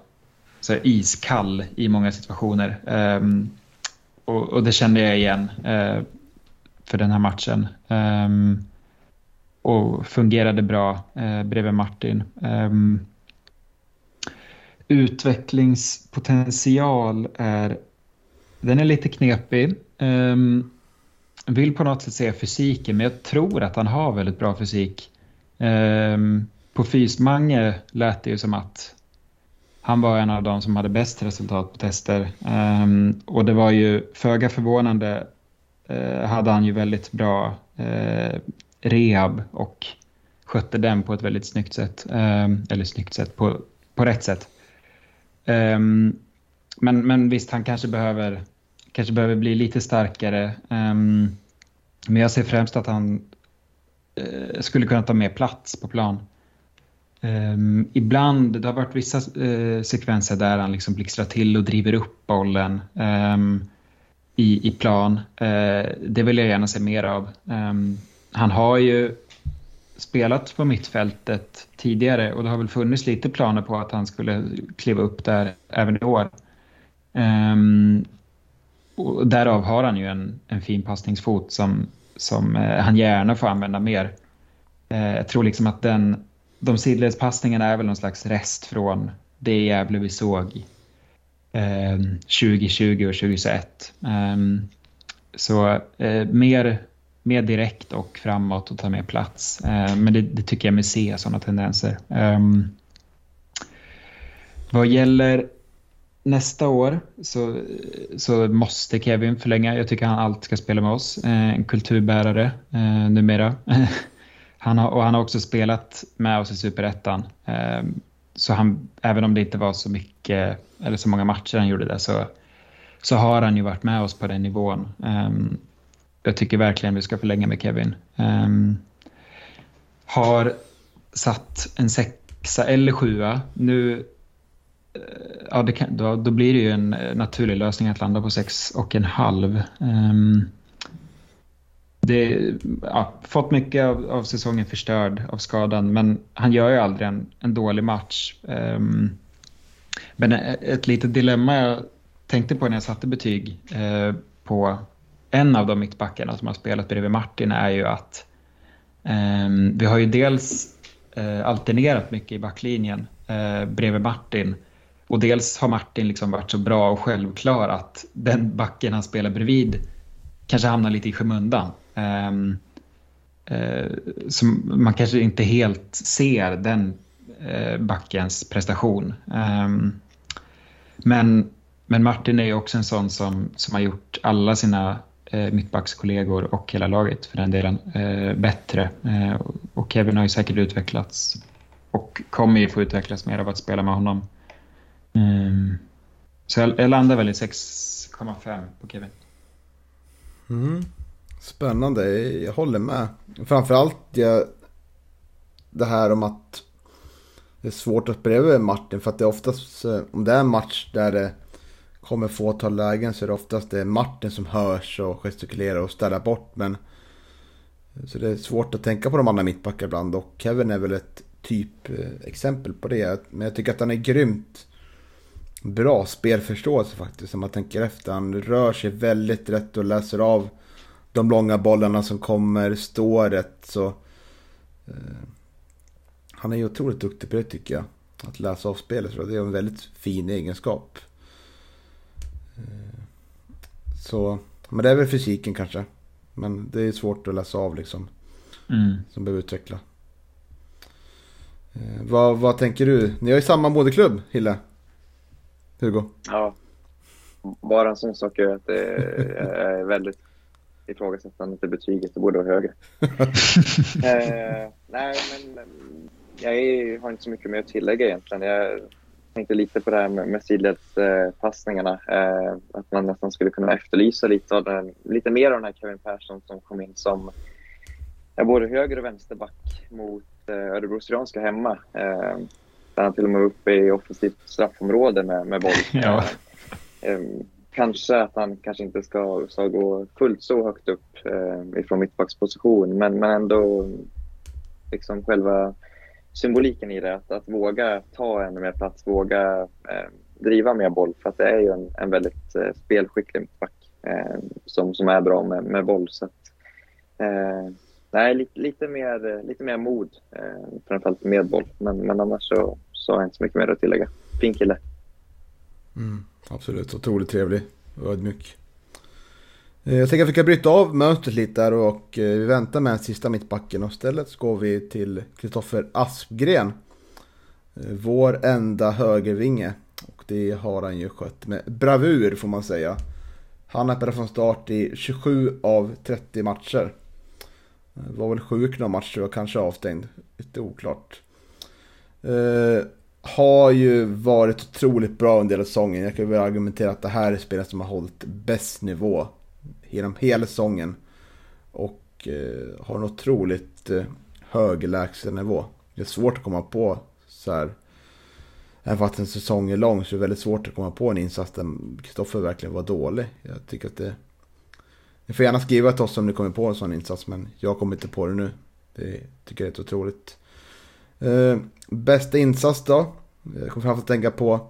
så iskall i många situationer. Eh, och, och, det kände jag igen eh, för den här matchen. Eh, och fungerade bra eh, bredvid Martin eh, utvecklingspotential är, den är lite knepig. Um, vill på något sätt säga fysiken, men jag tror att han har väldigt bra fysik. Um, på Fysmange lät det ju som att han var en av de som hade bäst resultat på tester. Um, och det var ju föga förvånande uh, hade han ju väldigt bra uh, rehab och skötte den på ett väldigt snyggt sätt. Eller snyggt sätt, på, på rätt sätt. Um, men, men visst, han kanske behöver, kanske behöver bli lite starkare. Um, men jag ser främst att han uh, skulle kunna ta mer plats på plan. Um, ibland, det har varit vissa uh, sekvenser där han liksom blixtrar till och driver upp bollen i, i plan. Uh, det vill jag gärna se mer av. han har ju spelat på mittfältet tidigare och det har väl funnits lite planer på att han skulle kliva upp där även i år. Um, och därav har han ju en, en fin passningsfot som, som uh, han gärna får använda mer. Uh, jag tror liksom att den, de sidledspassningarna är väl någon slags rest från det Gävle vi såg ehm, uh, 2020 och 2021. Um, ehm, så uh, mer mer direkt och framåt och ta mer plats. Eh, men det, det, tycker jag mig se, sådana tendenser. Ehm, vad gäller nästa år så, så måste Kevin förlänga. Jag tycker han alltid ska spela med oss. Eh, en kulturbärare eh, numera. han har, och han har också spelat med oss i Superettan. Eh, så han, även om det inte var så mycket eller så många matcher han gjorde där så, så har han ju varit med oss på den nivån. Um, jag tycker verkligen vi ska förlänga med Kevin. Um, har satt en sexa eller sjua. Nu, eh, ja, kan, då, då, blir det ju en eh, naturlig lösning att landa på sex och en halv. Um, det, ja, fått mycket av, av, säsongen förstörd av skadan, men han gör ju aldrig en, en dålig match. Um, men eh, ett litet dilemma jag tänkte på när jag satte betyg uh, på en av de mittbackarna som har spelat bredvid Martin är ju att eh, vi har ju dels eh, alternerat mycket i backlinjen eh, bredvid Martin och dels har Martin liksom varit så bra och självklar att den backen han spelar bredvid kanske hamnar lite i skymundan. Um, man kanske inte helt ser den eh, backens prestation. Ehm, men, men Martin är ju också en sån som, som har gjort alla sina Eh, mittbackskollegor och hela laget för den delen eh, bättre. Eh, och Kevin har ju säkert utvecklats och kommer ju få utvecklas mer av att spela med honom. Mm. Så jag, jag landar väl i 6,5 på Kevin. Mm. Spännande, jag håller med. Framförallt jag, det här om att det är svårt att spela med Martin för att det är oftast, eh, om det är en match där det kommer fåtal lägen så är det oftast det Martin som hörs och gestikulerar och ställer bort. Men, så det är svårt att tänka på de andra mittbackar ibland och Kevin är väl ett typexempel på det. Men jag tycker att han är grymt bra spelförståelse faktiskt. Om man tänker efter. Han rör sig väldigt rätt och läser av de långa bollarna som kommer, står rätt. Så, eh, han är ju otroligt duktig på det tycker jag. Att läsa av spelet. Det är en väldigt fin egenskap. Så, men det är väl fysiken kanske. Men det är svårt att läsa av liksom. Mm. Som behöver utveckla. Eh, vad, vad tänker du? Ni har ju samma moderklubb, Hille. Hugo. Ja. Bara en sån sak är att det är väldigt ifrågasättande till betyget. Det borde vara högre. eh, nej, men jag är, har inte så mycket mer att tillägga egentligen. Jag tänkte lite på det här med, med sidledspassningarna. Eh, att man nästan skulle kunna efterlysa lite, av den, lite mer av den här Kevin Persson som kom in som är både höger och vänsterback mot eh, Örebro Syrianska hemma. Eh, där han till och med var uppe i offensivt straffområde med, med boll. Ja. Eh, kanske att han kanske inte ska, ska gå fullt så högt upp eh, ifrån mittbacksposition, men, men ändå liksom själva symboliken i det. Att, att våga ta ännu mer plats, våga eh, driva mer boll. För att det är ju en, en väldigt eh, spelskicklig mittback eh, som, som är bra med, med boll. Så att, eh, nej, lite, lite, mer, lite mer mod, eh, framförallt med boll. Men, men annars så, så har jag inte så mycket mer att tillägga. Fin kille. Mm, absolut, otroligt trevlig och ödmjuk. Eh, jag tänker att vi kan bryta av mönstret lite där och eh, vi väntar med sista mittbacken och istället så går vi till Kristoffer Aspgren. Eh, vår enda högervinge. Och det har han ju skött med bravur får man säga. Han har spelat från start i 27 av 30 matcher. Var väl sjuk några matcher och kanske avstängd. Lite oklart. Uh, har ju varit otroligt bra under hela säsongen. Jag kan väl argumentera att det här är spelet som har hållit bäst nivå genom hela säsongen. Och eh, har en otroligt eh, hög lägstanivå. Det är svårt att komma på så här. Även fast en säsong är lång så är det väldigt svårt att komma på en insats där Kristoffer verkligen var dålig. Jag tycker att det... Ni får gärna skriva till oss om ni kommer på en sån insats men jag kommer inte på det nu. Det tycker jag är otroligt. Eh, bästa insats då? Jag kommer framförallt tänka på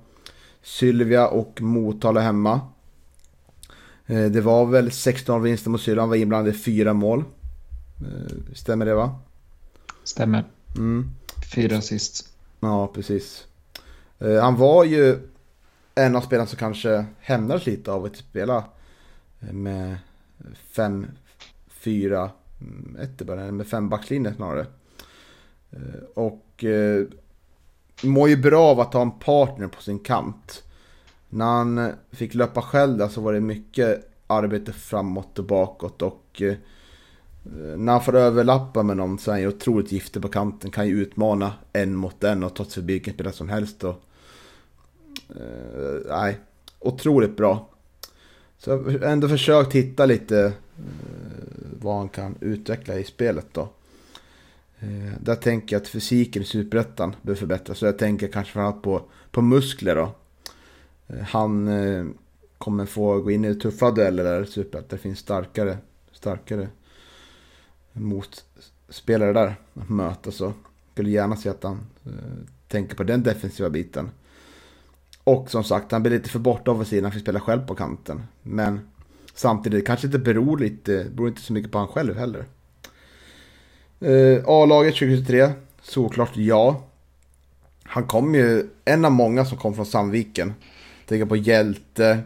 Sylvia och Motala hemma. Eh, det var väl 16 vinster mot han var inblandad i fyra mål. Eh, stämmer det va? Stämmer. Mm. Fyra assist. Ja, precis. Uh, han var ju en av spelarna som kanske hämnades lite av att spela med fem, fyra, mm, ett i början, med fem backlinjer snarare. Och mår ju bra av att ha en partner på sin kant. När han fick löpa själv där så var det mycket arbete framåt och bakåt och eh, när han får överlappa med någon så är han ju otroligt giftig på kanten. Kan ju utmana en mot en och ta sig förbi vilken spelare som helst. Och, eh, nej, otroligt bra. Så jag har ändå försökt hitta lite eh, vad han kan utveckla i spelet då. Eh, där tänker jag att fysiken i Superettan behöver förbättras. Så jag tänker kanske framförallt på, på muskler då. Eh, han eh, kommer få gå in i tuffa dueller där Typ att Det finns starkare, starkare motspelare där att möta så skulle gärna se att han eh, tänker på den defensiva biten. Och som sagt, han blir lite för borta av sidan, han fick spela själv på kanten. Men samtidigt kanske inte beror lite, beror inte så mycket på han själv heller. Eh, A-laget 2023, såklart ja. Han kom ju, en av många som kom från Sandviken. Tänker på Hjälte,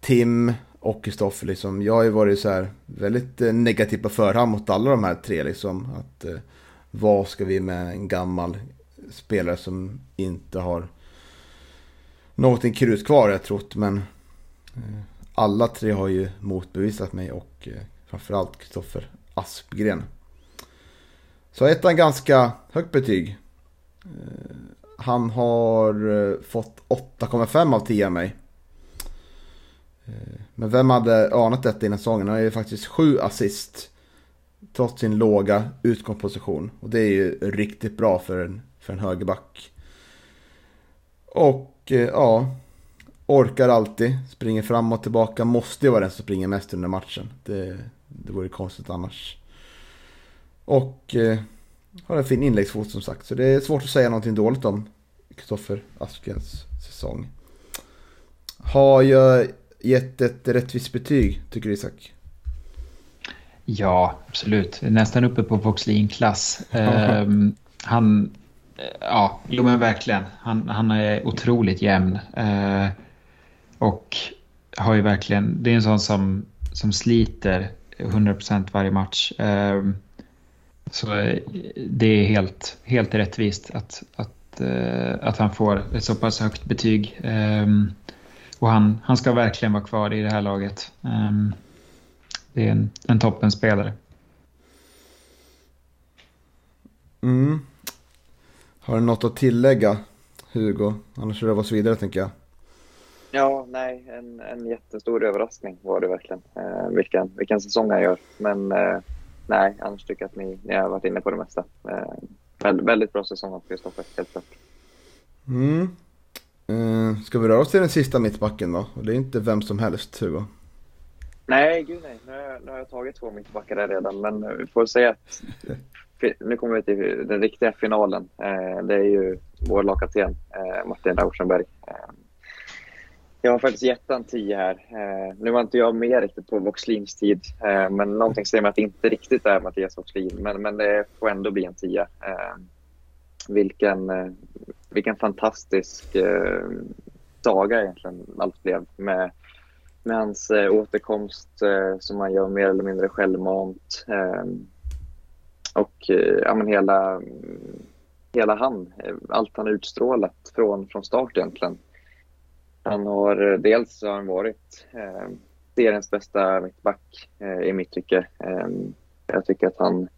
Tim, och Kristoffer liksom. Jag har ju varit så här väldigt eh, negativ på förhand mot alla de här tre liksom. Att eh, vad ska vi med en gammal spelare som inte har någonting krut kvar jag trott. Men eh, alla tre har ju motbevisat mig och eh, framförallt Kristoffer Aspgren. Så ettan ganska högt betyg. Eh, han har eh, fått 8,5 av 10 av mig. Eh, men vem hade anat detta innan säsongen? Han har ju faktiskt 7 assist. Trots sin låga utgångsposition. Och det är ju riktigt bra för en, för en högerback. Och eh, ja, orkar alltid. Springer fram och tillbaka. Måste ju vara den som springer mest under matchen. Det, det vore konstigt annars. Och eh, har en fin inläggsfot som sagt. Så det är svårt att säga någonting dåligt om Kristoffer Askrens säsong. Har jag gett ett rättvist betyg, tycker du Isak? Ja, absolut. Nästan uppe på Voxlin-klass. eh, han, ja, jo men verkligen. Han, han är otroligt jämn. Eh, och har ju verkligen, det är en sån som, som sliter 100% varje match. Eh, så det är helt, helt rättvist att, att, att han får ett så pass högt betyg. Um, och han, han ska verkligen vara kvar i det här laget. Um, det är en, en toppenspelare. Mm. Har du något att tillägga, Hugo? Annars rör vi oss vidare, tänker jag. Ja, nej, en, en jättestor överraskning var det verkligen. Eh, vilken, vilken säsong han gör. Men eh, nej, annars tycker jag att ni, ni har varit inne på det mesta. Eh, väldigt, väldigt bra säsong av Kristoffer, helt klart. Mm. Uh, ska vi röra oss till den sista mittbacken då? Det är inte vem som helst, Hugo. Nej, gud nej. Nu har, jag, nu har jag tagit två mittbackar där redan, men vi får säga att nu kommer vi till den riktiga finalen. Uh, det är ju vår lagkapten uh, Martin Rauschenberg. Jag har faktiskt gett en 10 här. Eh, nu var inte jag med riktigt på Voxlins tid, eh, men någonting säger mig att det inte riktigt är Mattias Voxlin, men, men det får ändå bli en 10 eh, vilken, eh, vilken fantastisk eh, saga egentligen allt blev med, med hans eh, återkomst eh, som han gör mer eller mindre självmant. Eh, och eh, ja, men hela, hela han, allt han utstrålat från, från start egentligen. Han har eh, dels har han varit eh, seriens bästa mittback eh, i mitt tycke. Eh, jag tycker att han,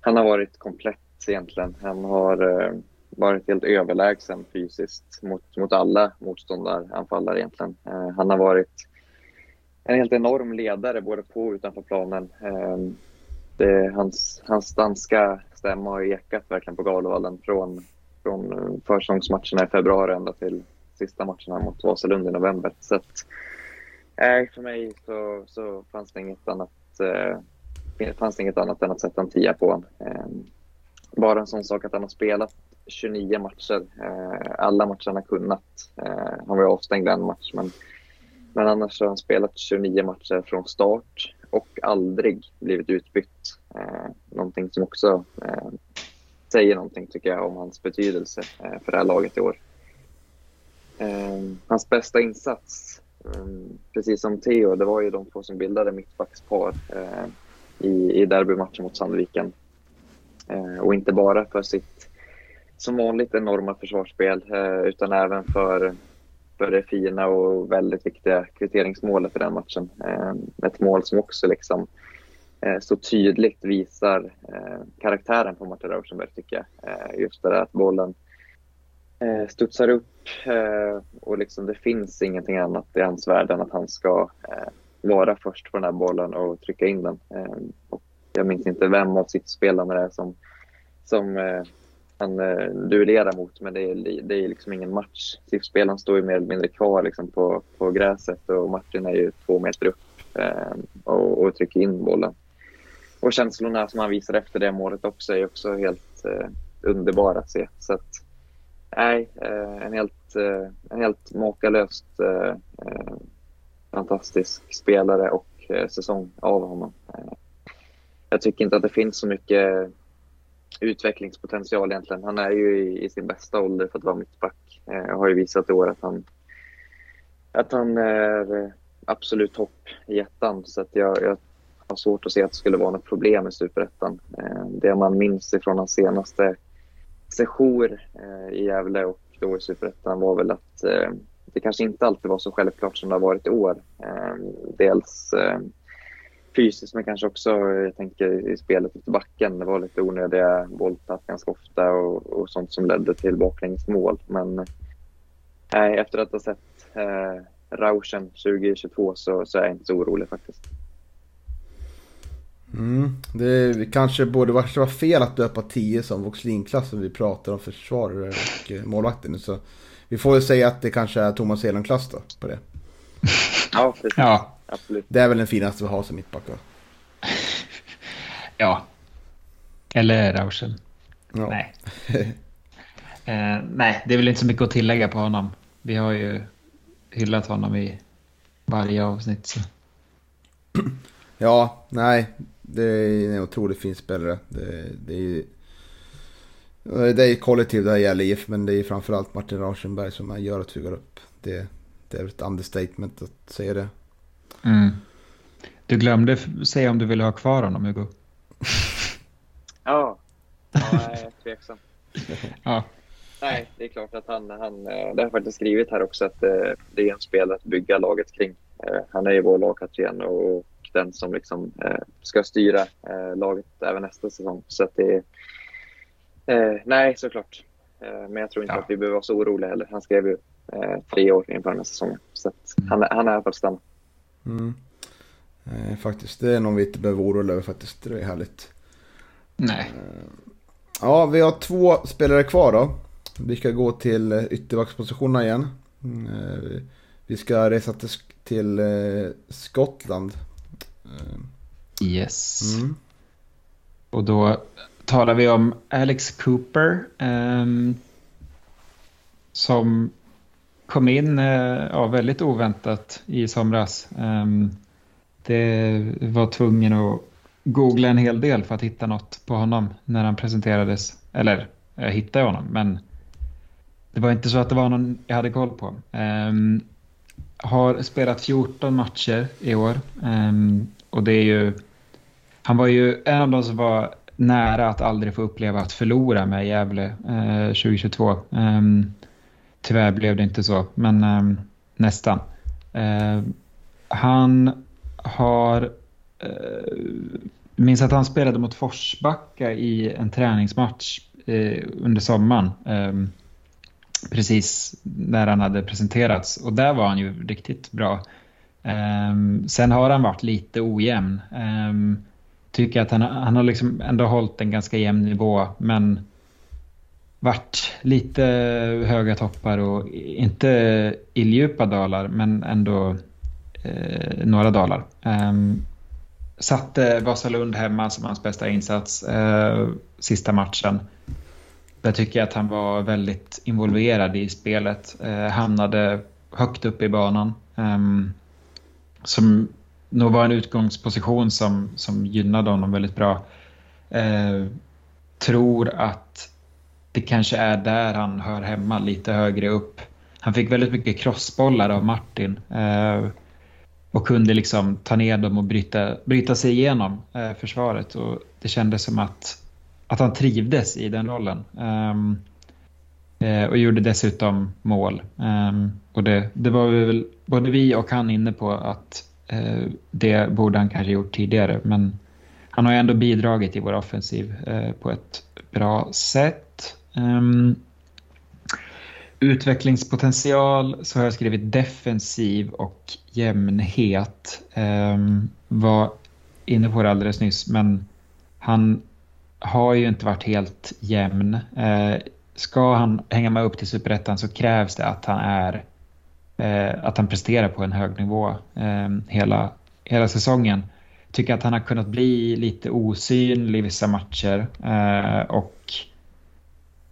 han har varit komplett egentligen. Han har eh, varit helt överlägsen fysiskt mot, mot alla motståndaranfallare egentligen. Eh, han har varit en helt enorm ledare både på och utanför planen. Eh, det, hans, hans danska stämma har ekat verkligen på Galovallen från, från eh, försäsongsmatcherna i februari ända till sista matcherna mot Vasalund i november. Så att, eh, för mig så, så fanns det inget annat eh, fanns det inget annat än att sätta en tia på honom. Eh, bara en sån sak att han har spelat 29 matcher. Eh, alla matcher han har kunnat. Eh, han var ju avstängd en match, men, men annars har han spelat 29 matcher från start och aldrig blivit utbytt. Eh, någonting som också eh, säger någonting tycker jag om hans betydelse eh, för det här laget i år. Eh, hans bästa insats, eh, precis som Theo, det var ju de två som bildade mittbackspar eh, i, i derbymatchen mot Sandviken. Och inte bara för sitt, som vanligt, enorma försvarsspel utan även för, för det fina och väldigt viktiga kvitteringsmålet i den matchen. Ett mål som också liksom så tydligt visar karaktären på Martin Rauschenberg tycker jag. Just det där att bollen Eh, studsar upp eh, och liksom det finns ingenting annat i hans värld än att han ska eh, vara först på den här bollen och trycka in den. Och jag minns inte vem av sitt spelarna det är som, som eh, han eh, duellerar mot, men det är, det är liksom ingen match. SIF-spelaren står ju mer eller mindre kvar liksom på, på gräset och Martin är ju två meter upp eh, och, och, trycker in bollen. Och känslorna som han visar efter det målet också är också helt eh, underbara att se. Så att, nej, eh, en helt, eh, en helt makalöst eh, fantastisk spelare och säsong av honom jag tycker inte att det finns så mycket utvecklingspotential egentligen. Han är ju i, i sin bästa ålder för att vara mittback. Jag har ju visat i år att han, att han är absolut topp i ettan. Så att jag, jag har svårt att se att det skulle vara något problem i superettan. Det man minns ifrån hans senaste sejour eh, i Gävle och då i superettan var väl att eh, det kanske inte alltid var så självklart som det har varit i år. Eh, dels eh, fysiskt men kanske också, jag tänker i spelet efter backen, det var lite onödiga bolltapp ganska ofta och, och sånt som ledde till baklängesmål. Men äh, efter att ha sett eh, Rauschen 2022 så, så är jag inte så orolig faktiskt. Mm, det kanske borde vara fel att döpa 10 som Voxlinklass om vi pratar om försvarare och eh, målvakter nu. Så vi får väl säga att det kanske är Thomas Helan-klass då på det. Ja, precis. Ja absolut. Det är väl den finaste vi har som mittback ja. Eller Rauschen. Ja. Nej. eh, nej, det är väl inte så mycket att tillägga på honom. Vi har ju hyllat honom i varje avsnitt. Så. Ja, nej. Det är en otroligt fin spelare. Det, det är det är kollektiv det här gäller IF, men det är framförallt Martin Rauschenberg som gör att vi går upp. Det, det är ett understatement att säga det. Mm. Du glömde säga om du ville ha kvar honom, Hugo. Ja, ja jag är tveksam. ja. Nej, det är klart att han, han eh, det har faktiskt skrivit här också att eh, det är en spelare att bygga laget kring. Eh, han är ju vår lagkapten och den som liksom ska styra laget även nästa säsong. Så att det är, nej, såklart. Men jag tror inte ja. att vi behöver vara så oroliga heller. Han skrev ju tre år inför den här säsongen. Så mm. han, han är för att stanna. Mm. Eh, faktiskt, det är någon vi inte behöver oroa över faktiskt. Det är härligt. Nej. Eh, ja, vi har två spelare kvar då. Vi ska gå till eh, ytterbackspositionerna igen. Mm, eh, vi ska resa till, till eh, Skottland. Yes. Mm. Och då talar vi om Alex Cooper. Um, som kom in eh, ja, väldigt oväntat i somras. Um, det var tvungen att googla en hel del för att hitta något på honom när han presenterades. Eller jag hittade honom, men det var inte så att det var någon jag hade koll på. Um, har spelat 14 matcher i år um, och det är ju... Han var ju en av de som var nära att aldrig få uppleva att förlora med Gävle eh, 2022. Um, ehm, Tyvärr blev det inte så, men eh, nästan. Ehm, han har... Eh, minns att han spelade mot Forsbacka i en träningsmatch eh, under sommaren. Ehm, precis när han hade presenterats. Och där var han ju riktigt bra. Um, sen har han varit lite ojämn. Um, tycker att han, han har liksom ändå hållit en ganska jämn nivå. Men varit lite höga toppar och inte illdjupa dalar. Men ändå eh, några dalar. Um, satte Vasalund hemma som hans bästa insats eh, sista matchen. Där tycker jag att han var väldigt involverad i spelet. Eh, hamnade högt upp i banan. Um, som nog var en utgångsposition som, som gynnade honom väldigt bra. Eh, tror att det kanske är där han hör hemma, lite högre upp. Han fick väldigt mycket crossbollar av Martin eh, och kunde liksom ta ner dem och bryta, bryta sig igenom eh, försvaret. Och det kändes som att, att han trivdes i den rollen. Um, och gjorde dessutom mål. Um, och det, det var väl både vi och han inne på att eh, det borde han kanske gjort tidigare. Men han har ju ändå bidragit i vår offensiv eh, på ett bra sätt. Um, utvecklingspotential så har jag skrivit defensiv och jämnhet. Um, var inne på det alldeles nyss, men han har ju inte varit helt jämn. Uh, ska han hänga med upp till superettan så krävs det att han är Eh, att han presterar på en hög nivå eh, hela, hela säsongen. Tycker att han har kunnat bli lite osynlig i vissa matcher eh, och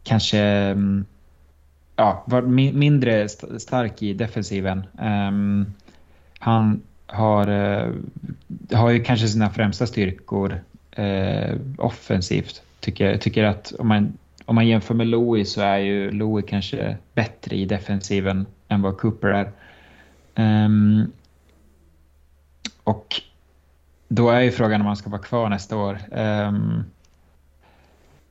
kanske mm, ja, var mindre stark i defensiven. Ehm, han har, har ju kanske sina främsta styrkor offensivt. Tycker, tycker att om man, om man jämför med Louis så är ju Louis kanske bättre i defensiven än vad Cooper är. Um, och då är ju frågan om han ska vara kvar nästa år. Um,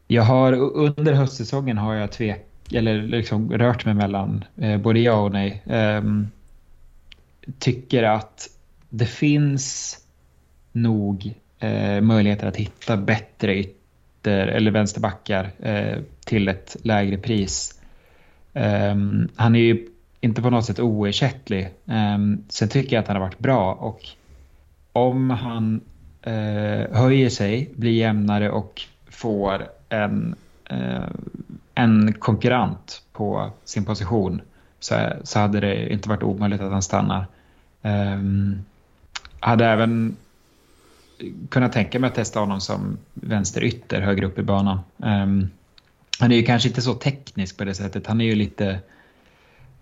jag har under höstsäsongen har jag tvek, eller liksom rört mig mellan eh, både ja och nej. Um, tycker att det finns nog eh, möjligheter att hitta bättre ytter eller vänsterbackar eh, till ett lägre pris. Um, han är ju inte på något sätt oersättlig. Um, sen tycker jag att han har varit bra och om han uh, höjer sig, blir jämnare och får en uh, en konkurrent på sin position så, så hade det inte varit omöjligt att han stannar. Um, hade även kunnat tänka mig att testa honom som vänsterytter högre upp i banan. Um, han är ju kanske inte så teknisk på det sättet. Han är ju lite...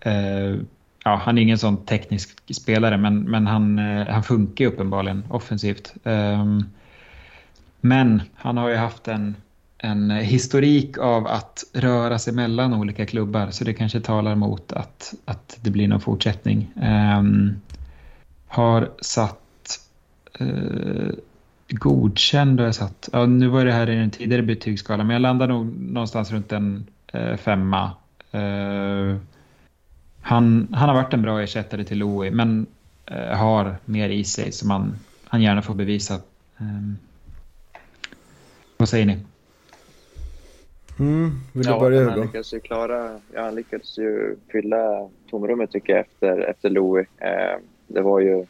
Eh, ja, han är ingen sån teknisk spelare men, men han, eh, han funkar uppenbarligen offensivt. Ehm, men han har ju haft en en historik av att röra sig mellan olika klubbar så det kanske talar mot att, att det blir någon fortsättning. Ehm, har satt eh, godkänd och jag satt, ja, nu var det här i den tidigare betygsskalan, men jag landar nog någonstans runt en eh, femma. Eh, han, han har varit en bra ersättare till Louis men har mer i sig som han, han gärna får bevisa. Um, vad säger ni? Mm, vill du ja, börja Han lyckades ju klara, ja, han lyckades ju fylla tomrummet tycker jag efter, efter Louis. Eh, det var ju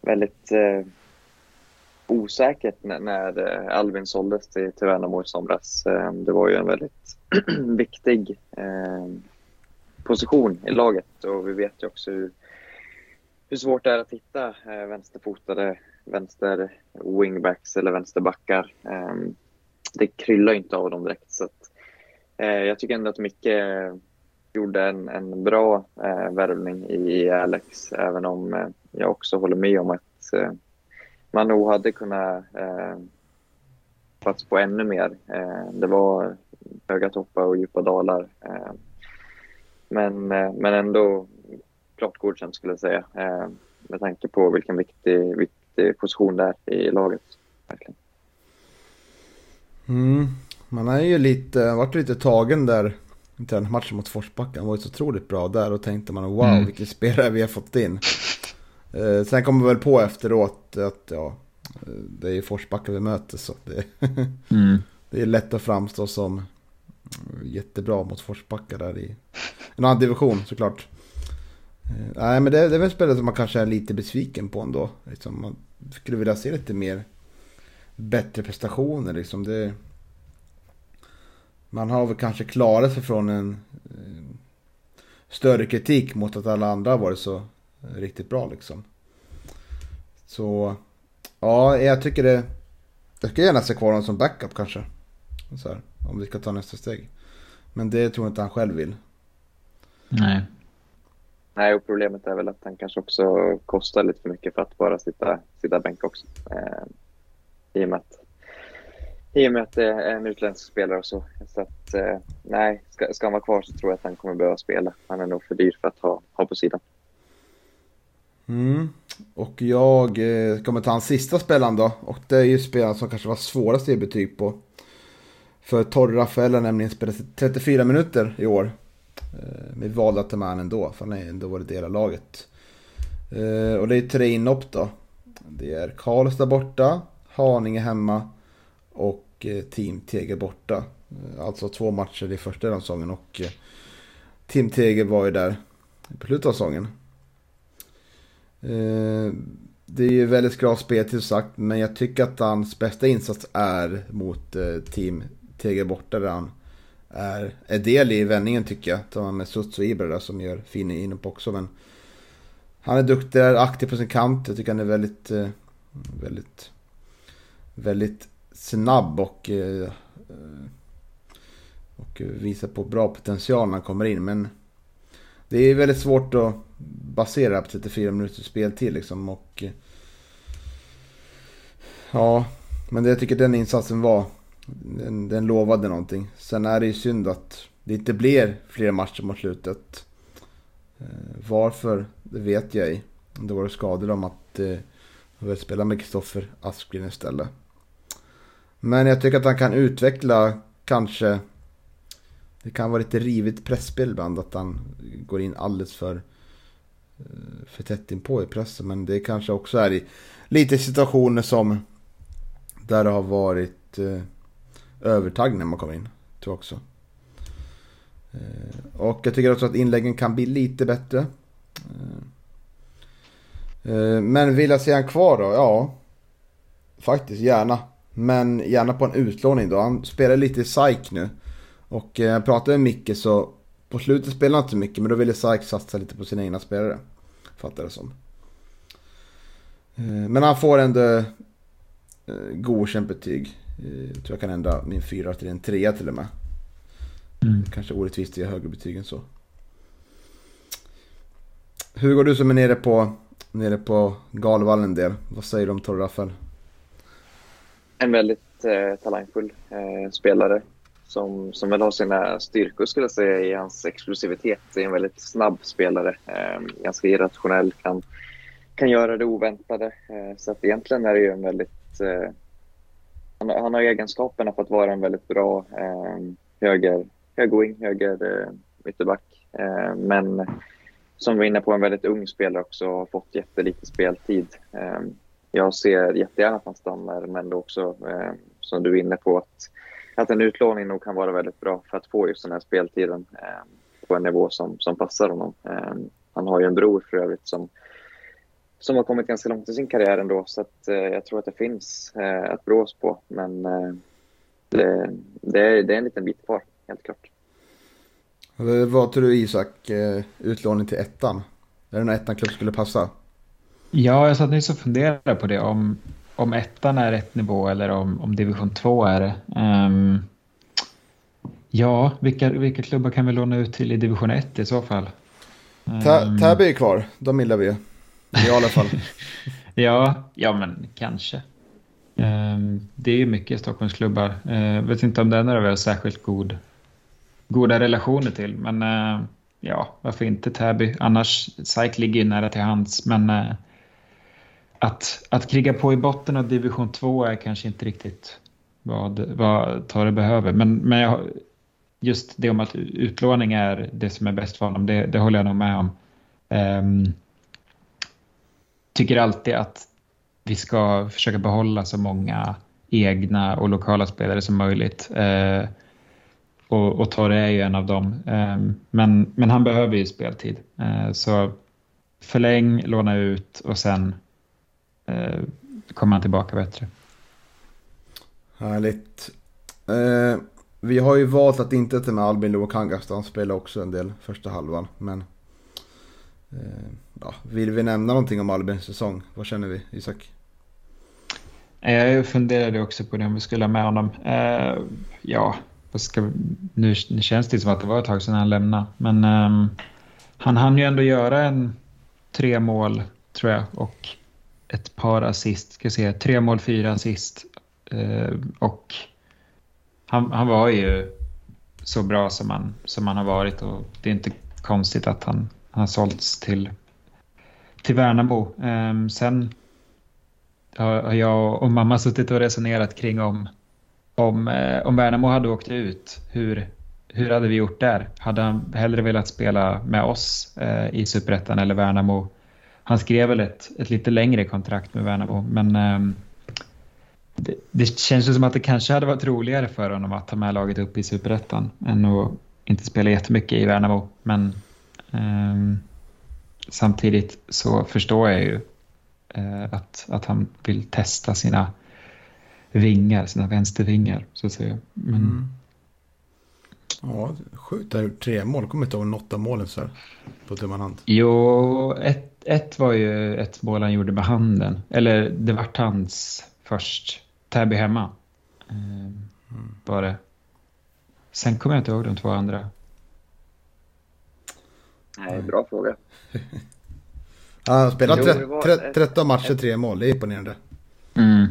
väldigt eh, osäkert när, när eh, Alvin såldes till, till Värnamo i somras. Eh, det var ju en väldigt viktig eh, position i laget och vi vet ju också hur, hur svårt det är att hitta eh, vänsterfotade vänster wingbacks eller vänsterbackar. Eh, det kryllar inte av dem direkt. Så att, eh, jag tycker ändå att Micke eh, gjorde en, en bra eh, värvning i Alex, även om eh, jag också håller med om att eh, man nog hade kunnat eh, plats på ännu mer. Eh, det var höga toppar och djupa dalar. Eh, Eh, men, eh, men ändå klart godkänt skulle jag säga, med tanke på vilken viktig, viktig position det är i laget. Verkligen. Mm. Man är ju lite, varit lite tagen där i den matchen mot Forsbacka. Han var ju så otroligt bra där och tänkte man wow mm. vilken spelare vi har fått in. Eh, sen kommer vi väl på efteråt att ja, det är ju Forsbacka vi möter så det, mm. det är lätt att framstå som jättebra mot Forsbacka där i en annan division såklart. Eh, nej men det, det är väl spelare som man kanske är lite besviken på ändå. Liksom, man skulle vilja se lite mer bättre prestationer liksom. Det, man har väl kanske klarat sig från en eh, större kritik mot att alla andra har varit så eh, riktigt bra liksom. Så ja, jag tycker det. Jag skulle gärna se kvar honom som backup kanske. Så här, om vi ska ta nästa steg. Men det tror jag inte han själv vill. Nej. Nej, och problemet är väl att han kanske också kostar lite för mycket för att bara sitta, sitta bänk också. Eh, I och med att i och med att det är en utländsk spelare och så. Så att, eh, nej, ska, ska han vara kvar så tror jag att han kommer behöva spela. Han är nog för dyr för att ha, ha på sidan. Mm. Och jag eh, kommer ta hans sista spelaren då. Och det är ju spelaren som kanske var svårast att ge betyg på. För Torre Rafael har nämligen spelat 34 minuter i år. Eh, valde att ta med ändå, för han har ändå varit del av laget. Eh, och det är tre inhopp då. Det är Karlstad borta, Haninge hemma och eh, Team Teger borta. Eh, alltså två matcher i första säsongen och eh, Team Teger var ju där på slutet av säsongen. Eh, det är ju väldigt bra spel till sagt, men jag tycker att hans bästa insats är mot Team Teger borta där han är, är del i vändningen tycker jag. Tillsammans med Suts och Ibra där som gör fin inhopp också. Men han är duktig, är aktiv på sin kant. Jag tycker han är väldigt, eh, väldigt, väldigt snabb och, eh, eh, och visar på bra potential när han kommer in. Men det är väldigt svårt att basera på 34 minuters speltid liksom. Och, ja, men det, jag tycker den insatsen var den, den lovade någonting. Sen är det ju synd att det inte blir fler matcher mot slutet. Eh, varför, det vet jag ej. Det var skador om att eh, spela med Kristoffer Aspgren istället. Men jag tycker att han kan utveckla kanske. Det kan vara lite rivigt pressspel ibland att han går in alldeles för, eh, för tätt in på i pressen. Men det kanske också är i lite situationer som där det har varit eh, övertag när man kommer in. Tror jag också. Eh, och jag tycker också att inläggen kan bli lite bättre. Eh, eh, men vill jag se han kvar då? Ja. Faktiskt, gärna. Men gärna på en utlåning då. Han spelar lite i SAIK nu. Och jag pratade med Micke så på slutet spelade han inte så mycket men då ville SAIK satsa lite på sina egna spelare. Fattar det som. Men han får ändå godkänt betyg. Jag tror jag kan ändra min fyra till en trea till och med. Mm. Kanske orättvist att ge högre betyg än så. Hur går du som är nere på, nere på Galvallen del? Vad säger du om Torre Rafael? En väldigt eh, talangfull eh, spelare som, som väl har sina styrkor skulle jag säga i hans explosivitet. Det är en väldigt snabb spelare, eh, ganska irrationell, kan, kan göra det oväntade. Eh, så att egentligen är det ju en väldigt eh, han, han har egenskaperna för att vara en väldigt bra eh, höger, högerwing, höger eh, ytterback. Eh, men som vi var inne på, en väldigt ung spelare också har fått jättelite speltid. Eh, jag ser jättegärna att han stannar, men också eh, som du är inne på att, att en utlåning nog kan vara väldigt bra för att få just den här speltiden eh, på en nivå som, som passar honom. Eh, han har ju en bror för övrigt som som har kommit ganska långt i sin karriär ändå. Så att, eh, jag tror att det finns eh, ett brås på. Men eh, det, det, är, det är en liten bit kvar, helt klart. Vad tror du Isak, eh, utlåning till ettan? Är det någon ettan-klubb skulle passa? Ja, jag satt nyss och funderade på det. Om, om ettan är rätt nivå eller om, om division 2 är det. Um, ja, vilka, vilka klubbar kan vi låna ut till i division 1 i så fall? Um, Täby är kvar, de gillar vi ju. I alla fall. ja, ja, men kanske. Um, det är ju mycket Stockholmsklubbar. Jag uh, vet inte om den är vi har särskilt god, goda relationer till. Men uh, ja, varför inte Täby? Annars, SAIK ligger ju nära till hands. Men uh, att, att kriga på i botten av division 2 är kanske inte riktigt vad, vad Torre behöver. Men, men jag, just det om att utlåning är det som är bäst för honom, det, det håller jag nog med om. Um, tycker alltid att vi ska försöka behålla så många egna och lokala spelare som möjligt. Eh, och, och Torre är ju en av dem. Eh, men, men han behöver ju speltid. Eh, så förläng, låna ut och sen eh, kommer han tillbaka bättre. Härligt. Eh, vi har ju valt att inte ta med Albin Lokangas, Han spelar också en del första halvan. Men eh, ja, vill vi nämna någonting om Albins säsong? Vad känner vi, Isak? Eh, jag funderade också på det om vi skulle ha med honom. Eh, ja, ska, nu, nu känns det som att det var ett tag sedan han lämnade. Men eh, han hann ju ändå göra en tre mål, tror jag, och ett par assist. Ska se, tre mål, fyra assist. Eh, och han, han var ju så bra som han, som han har varit och det är inte konstigt att han, han har sålts till, till Värnamo. Um, sen har jag och mamma suttit och resonerat kring om, om, eh, om Värnamo hade åkt ut, hur, hur hade vi gjort där? Hade han hellre velat spela med oss eh, i Superettan eller Värnamo? Han skrev väl ett, ett lite längre kontrakt med Värnamo, men ehm, det, det känns ju som att det kanske hade varit roligare för honom att ta med laget upp i Superettan än att inte spela jättemycket i Värnamo. Men um, samtidigt så förstår jag ju eh, att, att han vill testa sina vingar, sina vänstervingar så att säga. Men... Mm. Ja, sjukt. Han har gjort tre mål. Kommer inte ihåg något av målen så här på tumman hand. Jo, ett, ett var ju ett mål han gjorde med handen. Eller det vart hans först. Täby hemma. Mm. Var det. Sen kommer jag inte ihåg de två andra. Nej, bra fråga. Han har spelat jo, 13 matcher, ett... tre mål. Det är imponerande. Mm.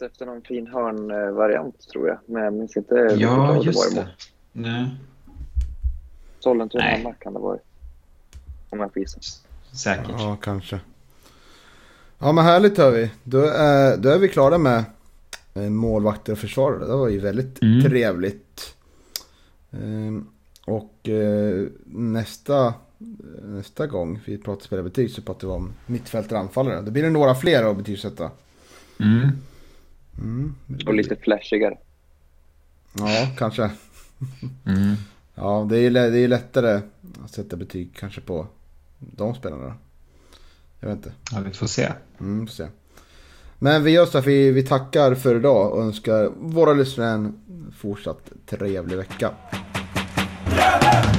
Efter någon fin hörnvariant tror jag. Men jag minns inte. Ja, just det. Nej. Sollentuna kan det vara. Om jag får gissa. Säkert. Ja, kanske. Ja men härligt hör vi. Då är, då är vi klara med eh, målvakter och försvarare. Det var ju väldigt mm. trevligt. Ehm, och eh, nästa, nästa gång vi pratar spelarbetyg så pratar vi om mittfältare anfallare. Då blir det några fler att betygsätta. Mm. Mm. Och lite flashigare. Ja, kanske. Mm. Ja, det är, det är lättare att sätta betyg kanske på de spelarna. Jag vet inte. Ja, vi får se. Mm, får se. Men vi gör så att vi, vi tackar för idag och önskar våra lyssnare en fortsatt trevlig vecka. Yeah, yeah.